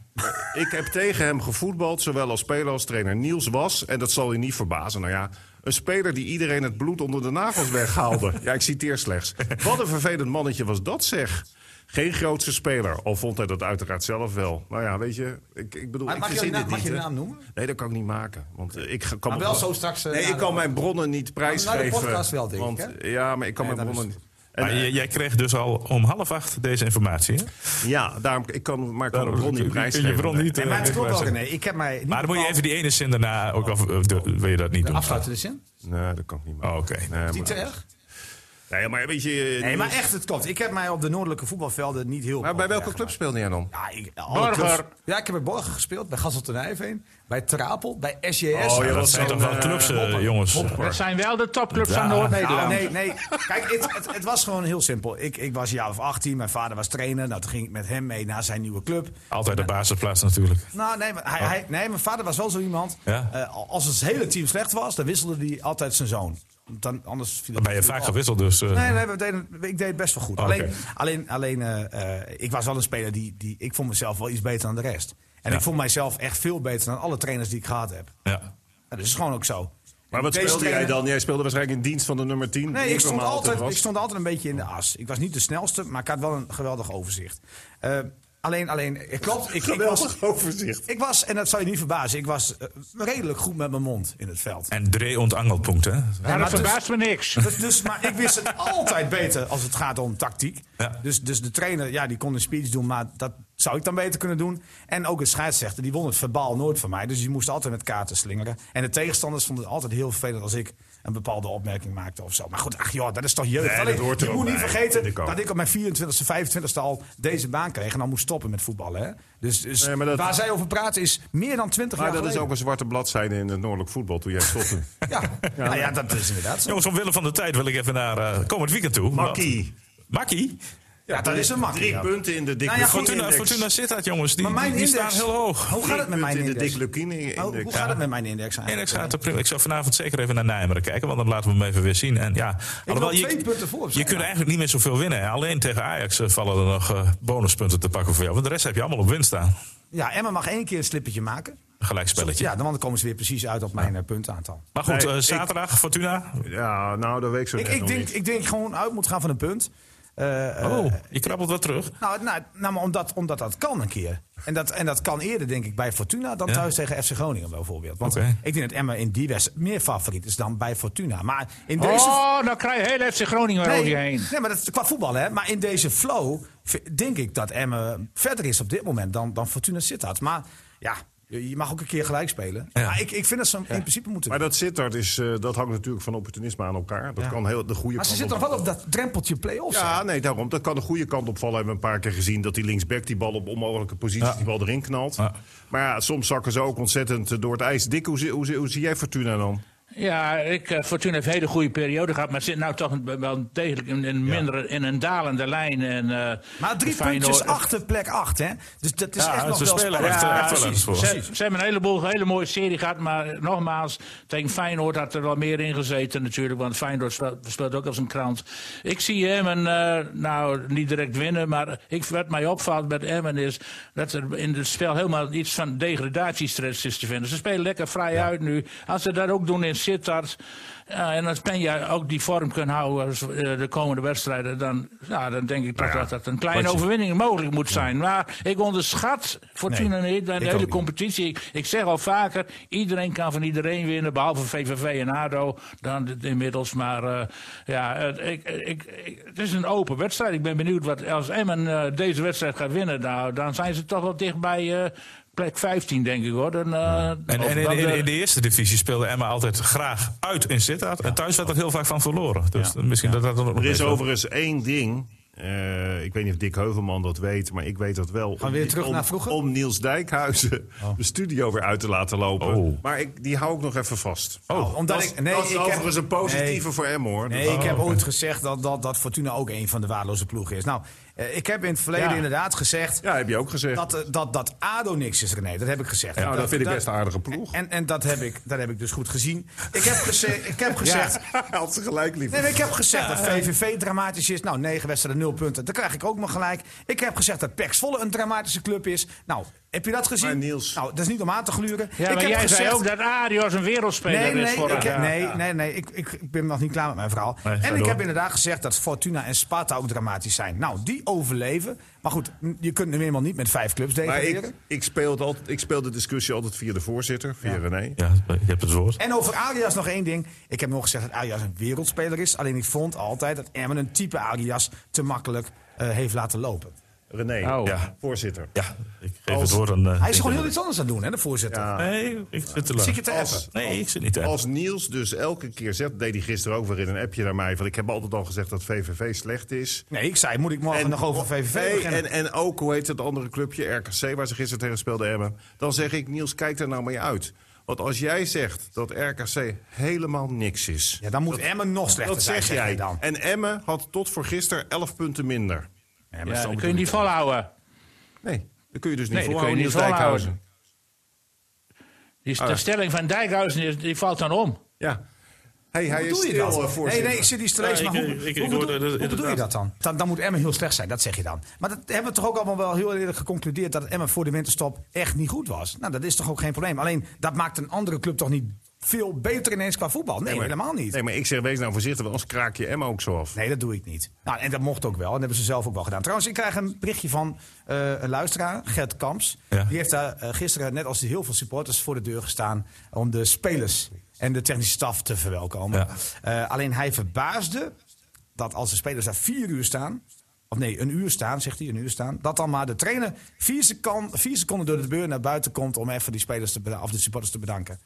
Ik heb tegen hem gevoetbald, zowel als speler als trainer. Niels was, en dat zal je niet verbazen, nou ja... een speler die iedereen het bloed onder de nagels weghaalde. (laughs) ja, ik citeer slechts. Wat een vervelend mannetje was dat, zeg. Geen grootste speler, al vond hij dat uiteraard zelf wel. Nou ja, weet je, ik, ik bedoel... Maar ik mag je de naam- mag je niet, de naam noemen? Nee, dat kan ik niet maken. Want eh, ik kan Maar wel zo straks, eh, nee, ik de- kan mijn bronnen niet prijsgeven. podcast wel, denk ik, want, hè? Ja, maar ik kan Nee, mijn bronnen is- niet... En, Maar eh, jij kreeg dus al om half acht deze informatie, hè? ja, daarom, ik kan, maar ik kan Daarom niet kun je prijsgeven. je bron niet, Nee, eh, maar het klopt wel, wegwijzen. René. Ik heb mij niet Maar dan moet je even die ene zin daarna ook al... wil je dat niet doen? afsluiten de zin. Nee, dat kan ik niet. Oh, oké. Nee, Is die maar- te erg? Nee, maar weet je... Nee, maar echt, het klopt. Ik heb mij op de noordelijke voetbalvelden niet heel... Maar bij welke club speelde jij dan? Ja, ik, alle Borger. clubs- Ja, ik heb bij Borger gespeeld, bij Gasseltenijveen, bij Trapel, bij SJS. Oh, ja, dat was zijn toch wel eh, clubs, eh, jongens. Dat zijn wel de topclubs Ja. van Noord-Nederland. Nou, nee, nee. Kijk, het, het, het was gewoon heel simpel. Ik, ik was een jaar of 18, mijn vader was trainer. Nou, toen ging ik met hem mee naar zijn nieuwe club. Altijd de basisplaats natuurlijk. Nou, nee, maar hij, hij, nee, mijn vader was wel zo iemand. Ja. eh, als het hele team slecht was, dan wisselde hij altijd zijn zoon. Dan, anders viel ben je vaak gewisseld, dus... eh, Nee, nee, we deden, ik deed het best wel goed. Oké. Alleen, alleen, alleen eh, eh, ik was wel een speler die, die... Ik vond mezelf wel iets beter dan de rest. En Ja. ik vond mijzelf echt veel beter dan alle trainers die ik gehad heb. Ja. Dat is gewoon ook zo. Maar wat Deze speelde jij dan? Jij speelde waarschijnlijk in dienst van de nummer 10. Nee, ik stond, altijd, was. ik stond altijd een beetje in de as. Ik was niet de snelste, maar ik had wel een geweldig overzicht. Eh, alleen, alleen, klopt. Ik, ik was, overzicht. ik was, en dat zou je niet verbazen, ik was eh, redelijk goed met mijn mond in het veld. En Dre ontangelpunt, hè? Ja, dat dus- verbaast me niks. (laughs) Dus, dus, maar ik wist het altijd beter als het gaat om tactiek. Ja. Dus, dus de trainer, ja, die kon een speech doen, maar dat zou ik dan beter kunnen doen. En ook de scheidsrechter, die won het verbaal nooit van mij. Dus die moest altijd met kaarten slingeren. En de tegenstanders vonden het altijd heel vervelend als ik een bepaalde opmerking maakte of zo. Maar goed, ach joh, dat is toch jeugd. Nee, Alleen, dat hoort je er moet niet bij, vergeten ik dat ik op mijn 24e, 25e al deze baan kreeg. En dan moest stoppen met voetballen. Hè? Dus, dus Nee, maar dat- waar zij over praten is meer dan 20 Maar jaar dat is ook een zwarte bladzijde in het noordelijk voetbal toen jij stopte. (laughs) Ja, ja. ja, dat is inderdaad zo. Jongens, omwille van de tijd wil ik even naar eh, komend weekend toe. Makkie. Makkie? Ja, dat is een makkelijk. Drie punten in de dikke Nou ja, Fortuna, index. Fortuna Sittard, jongens. Die, Maar mijn die, index, staan heel hoog. Hoe gaat het met mijn in de index? Oh, hoe gaat het met mijn index eigenlijk? Index gaat er prima. Ik zou vanavond zeker even naar Nijmegen kijken, want dan laten we hem even weer zien. En ja, alhoewel, twee punten voor je kunt ja. eigenlijk niet meer zoveel winnen. hè. Alleen tegen Ajax eh, vallen er nog eh, bonuspunten te pakken voor jou. Want de rest heb je allemaal op winst staan. Ja, Emma mag één keer een slippertje maken. Gelijk spelletje. Ja, dan komen ze weer precies uit op mijn eh, puntenaantal. Maar goed, Nee, ik- zaterdag, Fortuna. Ja, nou, dat weet ik zo Ik, net ik, nog denk, niet. ik denk gewoon uit moet gaan van een punt. Eh, eh, Oh, je krabbelt wat terug. nou, nou, nou, maar omdat, omdat dat kan een keer. En dat, en dat kan eerder, denk ik, bij Fortuna dan Ja. thuis tegen FC Groningen bijvoorbeeld. Want ik denk dat Emma in die wedstrijd meer favoriet is dan bij Fortuna. Maar in deze... Oh, dan krijg je heel FC Groningen weer over je heen. nee, maar dat is qua voetbal, hè. Maar in deze flow denk ik dat Emma verder is op dit moment dan, dan Fortuna Sittard. Maar ja, je je mag ook een keer gelijk spelen. Ja. Maar ik, ik vind dat ze in principe moeten Maar doen. dat Sittard is, eh, dat hangt natuurlijk van opportunisme aan elkaar. Dat kan heel de goede Maar ze zitten nog wel op dat drempeltje play-offs. Ja, hè? nee, daarom. Dat kan de goede kant opvallen. Hebben we een paar keer gezien dat die linksback die bal op onmogelijke posities die bal erin knalt. Ja. Maar ja, soms zakken ze ook ontzettend door het ijs. Dick, hoe, hoe, zie- hoe zie jij Fortuna dan? Ja, ik, eh, Fortuna heeft een hele goede periode gehad. Maar zit nou toch een- wel degelijk in een, mindere, in een dalende lijn. En, eh, Maar drie puntjes achter plek 8, hè? Dus dat is Ja, echt nog ze wel spelen spannend. echt, eh, echt wel precies, ergens voor. Ze, ze hebben een heleboel, hele mooie serie gehad. Maar nogmaals, tegen Feyenoord had er wel meer in gezeten natuurlijk. Want Feyenoord speelt, speelt ook als een krant. Ik zie Emmen, eh, nou niet direct winnen. Maar ik, wat mij opvalt met Emmen is dat er in het spel helemaal iets van degradatiestress is te vinden. Ze spelen lekker vrij uit nu. Als ze dat ook doen in Sittard. Ja, en als Penja ook die vorm kan houden als, eh, de komende wedstrijden, dan, ja, dan denk ik toch dat dat een kleine je- overwinning mogelijk moet zijn. Maar ik onderschat Fortuna niet bij de hele niet. competitie. Ik, ik zeg al vaker, iedereen kan van iedereen winnen, behalve VVV en ADO dan inmiddels. Maar eh, ja, het, ik, ik, het is een open wedstrijd. Ik ben benieuwd wat als Emmen eh, deze wedstrijd gaat winnen, nou, dan zijn ze toch wel dicht bij eh, plek 15, denk ik hoor. Dan, eh, En, in, dan in, de- in de eerste divisie speelde Emma altijd graag uit in Sittard. En thuis werd er heel vaak van verloren. Dus misschien dat dat Er is overigens één ding. eh, ik weet niet of Dick Heuvelman dat weet, maar ik weet dat wel. Gaan we weer Om- terug om, naar vroeger? Om Niels Dijkhuizen de studio weer uit te laten lopen. Oh. Maar ik, die hou ik nog even vast. Oh, omdat dat, is- ik, nee, dat is ik heb, overigens een positieve nee, voor Emmen hoor. Nee, Dat- ik heb ooit gezegd dat, dat, dat Fortuna ook een van de waardeloze ploegen is. Nou, ik heb in het verleden Ja. inderdaad gezegd Ja, heb je ook gezegd. dat, eh, dat, dat ADO niks is, René. Dat heb ik gezegd. nou, dat vind ik best een aardige ploeg. En, en dat, heb ik, dat heb ik dus goed gezien. Ik heb, geze- (laughs) ik heb gezegd... (laughs) Had ze gelijk lief. Nee, ik heb gezegd dat VVV dramatisch is. Nou, negen wedstrijden, nul punten. Dan krijg ik ook maar gelijk. Ik heb gezegd dat PEC Zwolle een dramatische club is. Nou, heb je dat gezien? Maar Niels- Nou, dat is niet om aan te gluren. ja, ik maar heb jij gezegd, zei ook dat Arios een wereldspeler Nee, is nee, ik heb, nee, nee, nee ik, ik, ik ben nog niet klaar met mijn verhaal. Nee, en ik door. heb inderdaad gezegd dat Fortuna en Sparta ook dramatisch zijn. Nou, die overleven. Maar goed, je kunt nu eenmaal niet met vijf clubs Maar degraderen. ik, ik, speel het altijd, ik speel de discussie altijd via de voorzitter, via René. Ja, je hebt het woord. En over Arias nog één ding. Ik heb nog gezegd dat Arias een wereldspeler is. Alleen ik vond altijd dat Emmen een type Arias te makkelijk eh, heeft laten lopen. René, Oh. Ja. voorzitter. Ja, ik geef Als- het woord aan... eh, Hij is gewoon heel iets anders aan het doen, hè, de voorzitter. Ja. Nee, ik zit te Zit je lang. te appen? Nee, ik zit niet te Als Niels dus elke keer zegt, deed hij gisteren ook weer in een appje naar mij... van ik heb altijd al gezegd dat VVV slecht is. Nee, ik zei, moet ik morgen nog over VVV Nee, beginnen? en, en ook, hoe heet het andere clubje, RKC, waar ze gisteren tegen speelden hebben. Dan zeg ik, Niels, kijk er nou mee uit. Want als jij zegt dat RKC helemaal niks is... ja, dan moet Emmen nog slechter dat zijn, zeg jij. dan. En Emmen had tot voor gisteren 11 punten minder. Ja, maar bedoel kun je niet volhouden. Nee, dat kun je dus niet Nee, dat kun volhouden, je Niels niet volhouden. Dijkhuizen. Die, Ah. De stelling van Dijkhuizen die valt dan om. Ja. Hey, hij Hoe is bedoel je stil, dat? eh, Nee, nee, ik zit Ja, maar ik- hoe, ik- ik hoe, hoorde bedoel, dat hoe bedoel je dat dan? dan? Dan moet Emmen heel slecht zijn, dat zeg je dan. Maar dat hebben we toch ook allemaal wel heel eerlijk geconcludeerd... dat Emmen voor de winterstop echt niet goed was. Nou, dat is toch ook geen probleem. Alleen, dat maakt een andere club toch niet veel beter ineens qua voetbal? Nee, maar- helemaal niet. Nee, maar ik zeg, wees nou voorzichtig, want anders kraak je Emma ook zo af. Nee, dat doe ik niet. Nou, en dat mocht ook wel. En dat hebben ze zelf ook wel gedaan. Trouwens, ik krijg een berichtje van eh, een luisteraar, Gert Kamps. Ja. Die heeft daar eh, gisteren, net als heel veel supporters, voor de deur gestaan... om de spelers en de technische staf te verwelkomen. Ja. Eh, alleen hij verbaasde dat als de spelers daar vier uur staan... of nee, een uur staan, zegt hij, een uur staan... dat dan maar de trainer vier, secon- vier seconden door de deur naar buiten komt... om even die spelers te of de supporters te bedanken.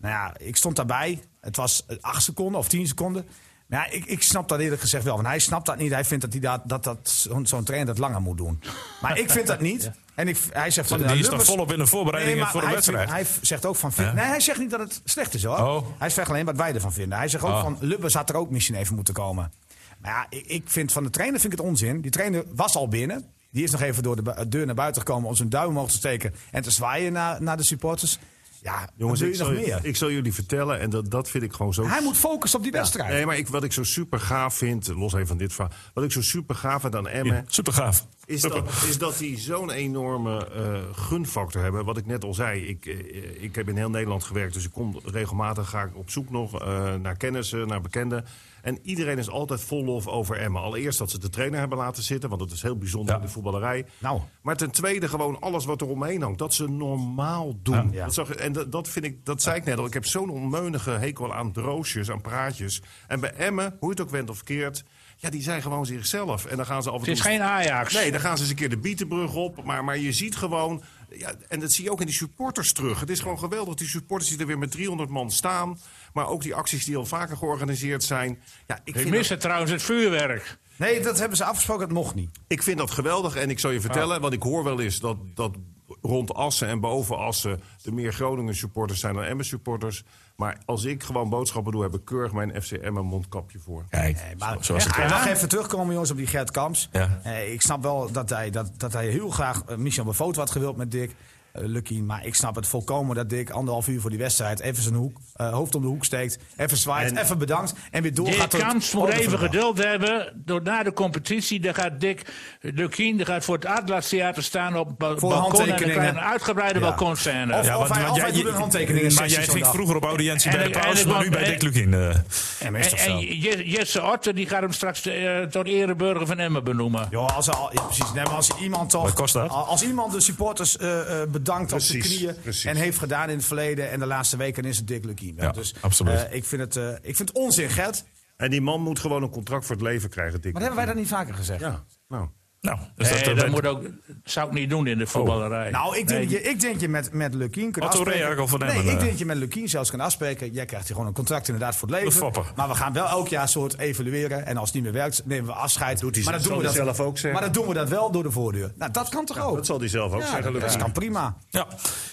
Nou ja, ik stond daarbij. Het was eh, acht seconden of tien seconden. Nou ja, ik, ik snap dat eerlijk gezegd wel. Want hij snapt dat niet. Hij vindt dat, hij dat, dat, dat zo'n trainer dat langer moet doen. Maar ik vind dat niet. En ik, hij zegt van... Die nou, is Lubbers- volop in de voorbereiding Nee, maar voor de wedstrijd. vindt- hij zegt ook van... vind- Ja. Nee, hij zegt niet dat het slecht is hoor. Oh. Hij zegt alleen wat wij ervan vinden. Hij zegt ook Oh. van... Lubbers had er ook misschien even moeten komen. Maar ja, ik, ik vind van de trainer vind ik het onzin. Die trainer was al binnen. Die is nog even door de deur naar buiten gekomen... om zijn duim omhoog te steken en te zwaaien naar, naar de supporters. Ja, Jongens, ik je zal, nog meer? ik zal jullie vertellen, en dat, dat vind ik gewoon zo... Hij moet focussen op die wedstrijd. Nee, maar ik, wat ik zo super gaaf vind, los even van dit verhaal... wat ik zo super gaaf vind aan Emmen... Super gaaf. Is dat, is dat die zo'n enorme eh, gunfactor hebben. Wat ik net al zei, ik, eh, ik heb in heel Nederland gewerkt... dus ik kom regelmatig ga ik op zoek nog eh, naar kennissen, naar bekenden... En iedereen is altijd vol lof over Emmen. Allereerst dat ze de trainer hebben laten zitten, want dat is heel bijzonder in de voetballerij. Nou. Maar ten tweede gewoon alles wat er omheen hangt. Dat ze normaal doen. Dat zag, en dat, dat vind ik, dat zei ik net al. Ik heb zo'n onmeunige hekel aan droosjes, aan praatjes. En bij Emmen, hoe het ook went of keert... Ja, die zijn gewoon zichzelf. En dan gaan ze af en Het is geen Ajax. Nee, dan gaan ze eens een keer de Bietenbrug op. Maar, maar je ziet gewoon... Ja, en dat zie je ook in die supporters terug. Het is gewoon geweldig, die supporters die er weer met 300 man staan. Maar ook die acties die al vaker georganiseerd zijn. Ja, ik, Ik vind mis dat, het trouwens, het vuurwerk. Nee, dat hebben ze afgesproken, dat mocht niet. ik vind dat geweldig. En ik zal je vertellen, want ik hoor wel eens dat, dat rond Assen en boven Assen... de meer Groningen supporters zijn dan Emmen supporters. Maar als ik gewoon boodschappen doe, heb ik keurig mijn FC Emmen mondkapje voor. Kijk, Maar zo- zoals het even terugkomen, jongens, op die Gert Kamps. Ja. Eh, ik snap wel dat hij, dat, dat hij heel graag eh, een foto had gewild met Dick. Eh, Lucky, maar ik snap het volkomen dat Dick anderhalf uur voor die wedstrijd even zijn hoek, eh, hoofd om de hoek steekt, even zwaait, En- even bedankt en weer doorgaat. het Kamps moet even geduld hebben. Door, na de competitie dan gaat Dick Lukien die gaat voor het Atlas Theater staan op ba- Voor balkon. En dan handtekeningen. je een uitgebreide Ja. balkonscène. Of- Ja, want, hij- want of hij doet een handtekening Maar jij ging vroeger op audiëntie En bij de ik maar nu bij Dick Lukien. eh. En? Je- Jesse Otter die gaat hem straks eh, tot ereburger van Emmen benoemen. Ja, als, al- ja, precies. Nee, maar als iemand toch. Wat kost dat? Als iemand de supporters eh, bedankt op zijn knieën. precies. En heeft gedaan in het verleden en de laatste weken is het Dick Lukien. Ja, dus, absoluut. eh, ik, vind het, eh, ik vind het onzin, Gert. En die man moet gewoon een contract voor het leven krijgen, Dick. Maar hebben wij dat niet vaker gezegd? Ja, nou... Nou, dus Nee, dat, dat, eh, moet ook, zou ik niet doen in de voetballerij. Nou, ik denk, Nee, dat je, ik denk dat je met, met Lukien kunt Otto afspreken. Van nee, ik eh. denk dat je met Lukien zelfs kan afspreken. Jij krijgt hier gewoon een contract inderdaad voor het leven. Maar we gaan wel elk jaar soort evalueren. En als het niet meer werkt, nemen we afscheid. Doet hij maar zelf- doen we dat zelf ook zeggen. Maar dan doen we dat wel door de voordeur. Nou, dat kan toch ook? Dat zal hij zelf ook ja, zeggen, dat Luc. kan prima. ja.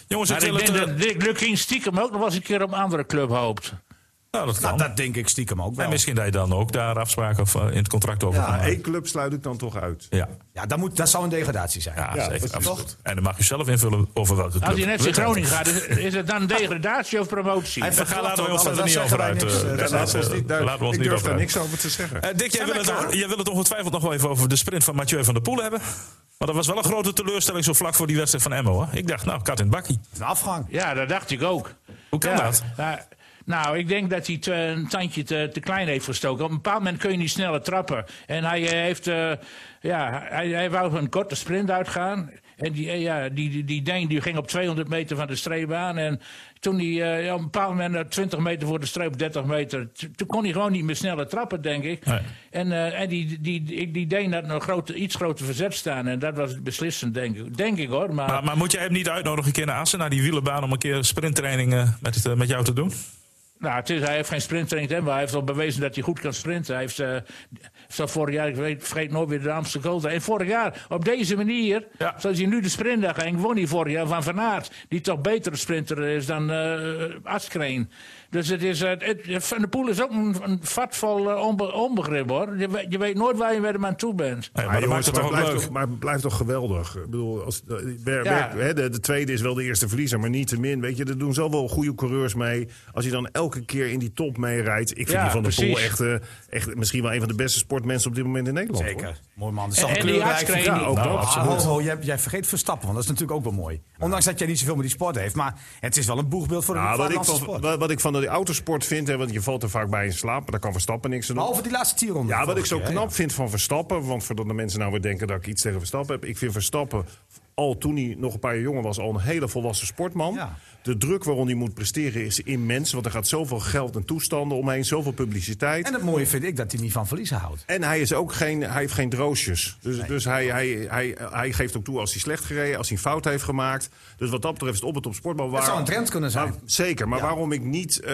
Jongens, ik maar denk eh, dat Dick Lukien stiekem ook nog wel eens een keer op een andere club hoopt. Nou, dat kan. Nou, dat denk ik stiekem ook wel. En misschien dat je dan ook daar afspraken of, eh, in het contract over kan Maar maken. één club sluit ik dan toch uit. Ja, Ja, dat, moet, dat zou een degradatie zijn. ja, Ja, zeker. dat is absoluut. En dan mag je zelf invullen over welke club. Als hij net je Groningen gaat, is, is het dan degradatie of promotie? Gaan- laten we ons er niet over uit. eh, eh, Ja, laten we ons niet- over niks over te zeggen. Eh, Dick, jij wil, het, klaar? jij wil het ongetwijfeld nog wel even over de sprint van Mathieu van der Poel hebben. Maar dat was wel een grote teleurstelling zo vlak voor die wedstrijd van Emmo. Hoor. Ik dacht, nou, kat in het bakkie. Een afgang. Ja, dat dacht ik ook. Hoe kan Ja, dat? nou, nou, ik denk dat hij te- een tandje te, te klein heeft gestoken. Op een bepaald moment kun je niet sneller trappen. En hij eh, heeft, eh, ja, hij, hij wou een korte sprint uitgaan. En die, eh, ja, die, die, die Deen die ging op 200 meter van de streep aan. En toen hij ja, op een bepaald moment eh, 20 meter voor de streep, 30 meter. Toen kon hij gewoon niet meer sneller trappen, denk ik. Nee. En, en die, die, die, die Deen had een grote, iets groter verzet staan. En dat was beslissend, denk ik. Denk ik hoor. Maar, Maar, maar moet jij hem niet uitnodigen een keer naar Assen, naar die wielenbaan, om een keer sprinttraining eh, met, met jou te doen? Nou, het is, hij heeft geen sprinttraining, maar hij heeft al bewezen dat hij goed kan sprinten. Hij heeft, al vorig jaar, ik weet, vergeet nooit weer de Amsterdam Gold. En vorig jaar, op deze manier, Ja. zoals hij nu de sprint ging, won hij vorig jaar van Van Aert. Die toch betere sprinter is dan eh Askreen. Dus het is, eh, het, Van der Poel is ook een, een vatvol eh, onbe- onbegrip, hoor. Je, weet- je weet nooit waar je met hem aan toe bent. Maar dat maakt het toch ook blijft leuk. toch, maar blijft toch geweldig. Ik bedoel, als, eh, wer- Ja. wer- hè, de, de tweede is wel de eerste verliezer, maar niet te min. Weet je, er doen zoveel goede coureurs mee. Als je dan elke keer in die top meerijdt. Ik vind Ja, die Van der Poel echt, eh, echt misschien wel een van de beste sportmensen op dit moment in Nederland. hoor. Zeker. Mooi man. Dat is En- en die ook Nou, dat, ah, absoluut. ho, ho, jij, jij vergeet Verstappen, want dat is natuurlijk ook wel mooi. Ondanks dat jij niet zoveel met die sport heeft. Maar het is wel een boegbeeld voor de Nou, wat, ik van, sport. wat, wat ik van de autosport vind, hè, want je valt er vaak bij in slaap, maar daar kan Verstappen niks aan doen. Behalve die laatste tierronde. Ja, wat ik zo keer, knap ja. vind van Verstappen, want voordat de mensen nou weer denken dat ik iets tegen Verstappen heb. Ik vind Verstappen, al toen hij nog een paar jaar jonger was, al een hele volwassen sportman. Ja. De druk waarom hij moet presteren is immens, want er gaat zoveel geld en toestanden omheen, zoveel publiciteit. En het mooie vind ik dat hij niet van verliezen houdt. En hij, is ook geen, hij heeft geen droosjes. Dus, dus hij, hij, hij, hij geeft ook toe als hij slecht gereden, als hij een fout heeft gemaakt. Dus wat dat betreft is het op het op sportbal. Dat zou een trend kunnen zijn. Maar- zeker, maar Ja. waarom ik niet uh,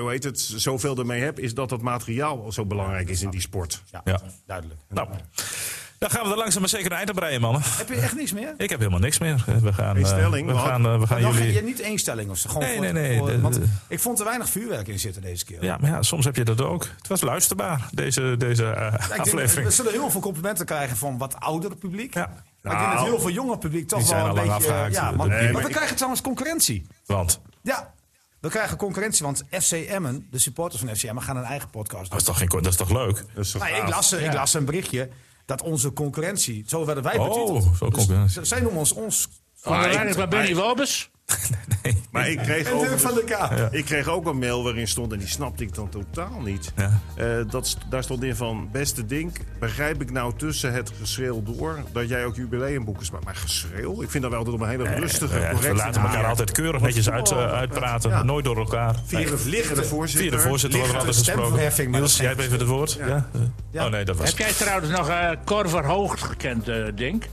hoe heet het, zoveel ermee heb... is dat het materiaal zo belangrijk is in die sport. Ja, Ja. duidelijk. Nou, dan gaan we er langzaam maar zeker een eind aan breien, mannen. Heb je echt niks meer? Ik heb helemaal niks meer. We gaan, Geen eh, stelling, we gaan, eh, we gaan jullie... je, niet één stelling of zo. Gewoon Nee, voor- nee, nee, voor- de- want de- ik vond er weinig vuurwerk in zitten deze keer. Ja, maar ja, soms heb je dat ook. Het was luisterbaar, deze, deze eh, Ja, ik denk, aflevering. we zullen heel veel complimenten krijgen van wat oudere publiek. Ja. Maar ik denk dat Nou, heel veel jonger publiek toch wel een beetje... afgehaakt. Ja, Nee, maar, maar maar we ik- krijgen trouwens concurrentie. Want Ja, we krijgen concurrentie, want FC Emmen, de supporters van FC Emmen, gaan een eigen podcast dat doen. is toch, geen, dat is toch leuk? Dat is toch Nou, ik, las, ik Ja. las een berichtje dat onze concurrentie, zo werden wij Oh, betiteld. zo concurrentie. Dus zij noemen ons ons... Van Maar de ik- van Benny Wolbers. (laughs) Maar ik kreeg, En overigens- van der K. ik kreeg ook een mail waarin stond, en die snapte ik dan totaal niet. Ja. Eh, dat, daar stond in van, beste Dink, begrijp ik nou tussen het geschreeuw door... dat jij ook jubileumboeken maakt. Maar geschreeuw? Ik vind dat wel altijd op een hele rustige, Ja, we laten elkaar altijd keurig netjes uit, eh, uitpraten. Ja. Nooit door elkaar. Via de liggende voorzitter. Via de voorzitter wordt er altijd gesproken. Niels, jij hebt even het woord? Ja. Ja. Oh nee, dat was Heb jij trouwens nog eh Cor Verhoogd gekend, eh Dink?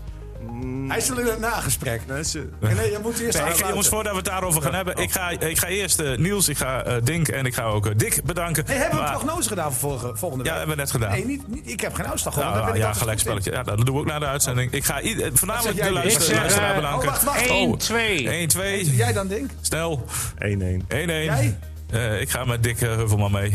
Hij is er in het nagesprek. Nee, ze- Nee, nee, je moet eerst Nee, ik ga, aansluiten. jongens, voordat we het daarover gaan hebben. Ik ga, ik ga eerst eh, Niels, ik ga eh, Dink en ik ga ook eh, Dick bedanken. Hey, hebben we Maar- een prognose gedaan voor vorige, volgende week? Ja, hebben we net gedaan. Nee, niet, niet, ik heb geen uitslag gehoord. Nou, Daar ben ik ja, goed in. gelijkspelletje. Ja, dat doen we ook na de uitzending. Ik ga voornamelijk jij, de luister, luisteraar eh, bedanken. oh, wacht, wacht. 1, 2. 1, 2, Jij dan, Dink? snel. 1-1. 1-1. Jij? Eh, ik ga met Dick uh, Heuvelman mee. 1-2?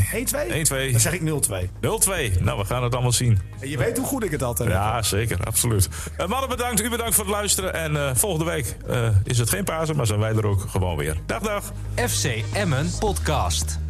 1-2. Dan zeg ik 0-2. 0-2. Nou, we gaan het allemaal zien. En je weet hoe goed ik het altijd heb. Ja, zeker. Absoluut. Eh, mannen, bedankt. U bedankt voor het luisteren. En eh, volgende week eh, is het geen Pasen, maar zijn wij er ook gewoon weer. Dag, dag. FC Emmen Podcast.